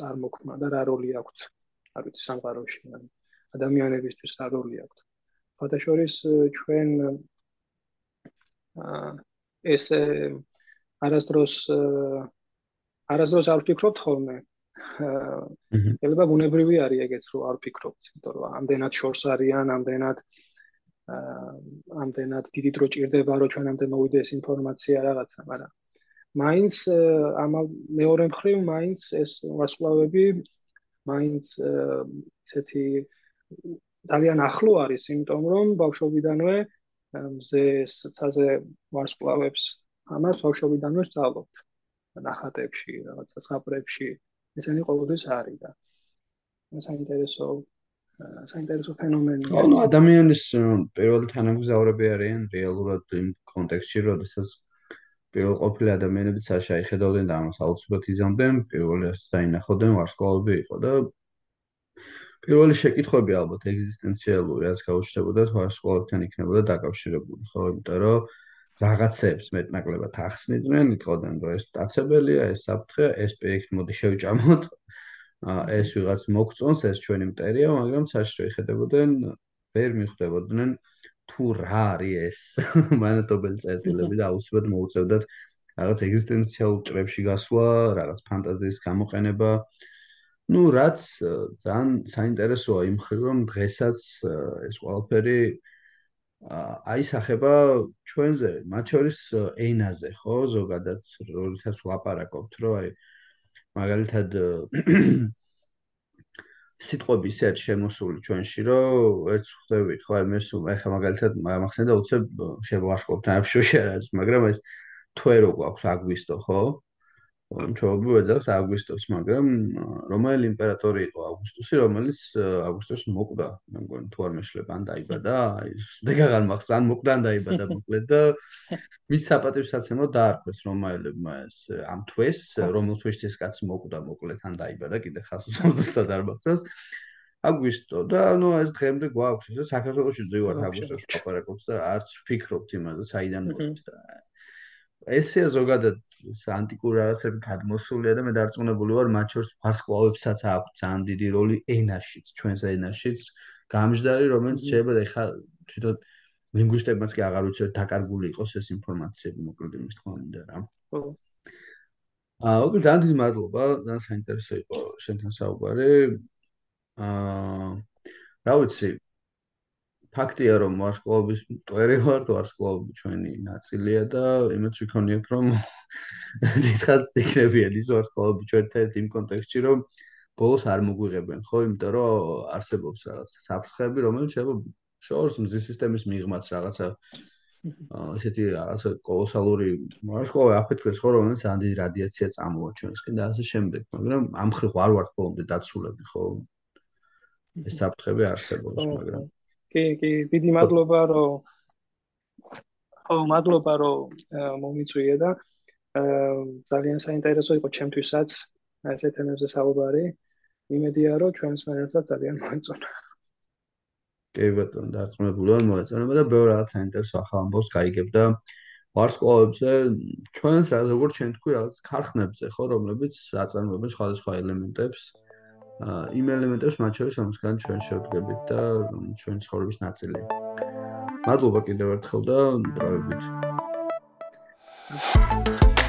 წარმოქმნა და რა როლი აქვს არ ვიცი სამყაროში ან ადამიანებისთვის რა როლი აქვს ფოტოშორის ჩვენ აა ეს არასდროს არასდროს არ ვფიქრობთ ხოლმე. ელება ბუნებრივი არის ეგეც რომ არ ვფიქრობთ იმიტომ რომ ამდენად შორს არიან ამდენად ამდენად დიდი დრო ჭირდება რომ ჩვენამდე მოვიდეს ინფორმაცია რაღაცა მაგრამ მაინც ამ მეორე მხრივ მაინც ეს ვარსკვლავები მაინც ესეთი ძალიან ახლო არის იმიტომ რომ ბავშვობიდანვე მზე ცაზე ვარსკვლავებს ამას ბავშვობიდანვე სწავლობთ. ნახატებში რაღაცა საპრებში ესენი ყოველთვის არის და საინტერესო საინტერესო ფენომენია. ანუ ადამიანის პირველი თანამგზავრები არიან რეალურად იმ კონტექსტში, როდესაც პირველ ყოფილი ადამიანებიც შეხედავდნენ და ამას აუცილებლად იზამდნენ, პირველს დაინახავდნენ ვარსკვლავები იყო და პირველი შეკითხვები ალბათ ეგზისტენციალური, რაც გაუჩნდებოდა ვარსკვლავებთან იქნებოდა დაკავშირებული, ხო, იმიტომ რომ რაღაცებს მეტნაკლებად ახსნიდნენ, იტყოდნენ, რომ ეს დაწებელია, ეს საფრთხეა, ეს პროექტი მოდი შევჭამოთ. აა ეს ვიღაც მოგწონს, ეს ჩვენი მტერია, მაგრამ საშრე ხედებოდნენ, ვერ მიხვდებოდნენ თუ რა არის ეს მანატობელი წერტილები და აუცილებლად მოუწევდათ რაღაც ეგზისტენციალურ წრებში გასვლა, რაღაც ფანტაზიის გამოყენება. ну, რაც ძალიან საინტერესოა იმ ხრივ, რომ დღესაც ეს ყველაფერი აისახება ჩვენზე, მათ შორის ენაზე, ხო, ზოგადად, როდესაც ვლაპარაკობთ, რომ აი მაგალითად სიტყვები ისეთ შემოსული ჩვენში, რომ ერთ ხვდებით, ხო, მე ახლა მაგალითად მახსენდა უცებ შევარშკობ თანაფშოში არის, მაგრამ ეს თვე რო გვაქვს აგვისტო, ხო? ჩვეულებრივ ეძახს აგვისტოს, მაგრამ რომელი იმპერატორი იყო აგვისტოსი, რომელიც აგვისტოს მოკვდა, მე მგონი თუ არ მეშლება, ან დაიბადა, აი დეგაღან მახსოვს, ან მოკვდა ან დაიბადა მოკლედ და მის საპატივსაცემლოდ დაარქვეს რომაელებმა ეს ამ თვეს, რომელ თვეში ეს კაცი მოკვდა მოკლედ ან დაიბადა, კიდე ხას უზუსტად არ მახსოვს. აგვისტო და ნუ ეს დღემდე გვაქვს ეს საქართველოსში ძივართ აგვისტოს ოპერაკობს და არც ფიქრობთ იმაზე, საიდან მოდის და ესეა ზოგადად ანტიკურ რაღაცები გადმოსულია და მე დარწმუნებული ვარ მათ შორის ფარსკვლავებსაც აქვს ძალიან დიდი როლი ენაშიც, ჩვენს ენაშიც. გამჟდარი რომელიც შეიძლება და ხა თვითონ ლინგვისტებმაც კი აღარ ვიცი დაკარგული იყოს ეს ინფორმაციები მოკლედ იმის თქმა უნდა რა. ხო. აა, ოღონდ ძალიან დიდი მადლობა, ძალიან საინტერესო იყო შენთან საუბარი. აა, რა ვიცი, ფაქტია რომ ვარსკვლავების მტვერი ვარ, ვარსკვლავები ჩვენი ნაწილია და იმეც ვიქონიებ რომ დიდხანს იქნებიან ის ვარსკვლავები ჩვენთან იმ კონტექსტში რომ ბოლოს არ მოგვიღებენ, ხო, იმიტომ რომ არსებობს რაღაც საფრთხეები, რომელიც შეიძლება შორს მზის სისტემის მიღმაც რაღაცა ასეთი რაღაცა კოლოსალური ვარსკვლავი აფეთქეს ხო, რომელიც ძალიან დიდი რადიაცია წამოაჩენს და ასე შემდეგ, მაგრამ ამ ხრი ხო არ ვარ ხოლმე დაცულები, ხო? ეს საფრთხები არსებობს, მაგრამ კი, კი, დიდი მადლობა, რომ ხო, მადლობა, რომ მომიწვიე და ძალიან საინტერესო იყო ჩემთვისაც ესე თემებზე საუბარი. იმედია, რომ ჩვენს მერესაც ძალიან მოეწონა. კი, ბატონო, დარწმუნებული ვარ, მოეწონება და ბევრ რაღაც საინტერესო ახალ ამბავს გაიგებ და ვარსკვლავებზე ჩვენს რა როგორ ჩვენ თქვი რაღაც ქარხნებზე ხო, რომლებიც აწარმოებენ სხვადასხვა ელემენტებს. იმ ელემენტებს მათ შორის რომელსაც ჩვენ შევდგებით და ჩვენ ცხოვრების ნაწილია. მადლობა კიდევ ერთხელ და დროებით. Thank you.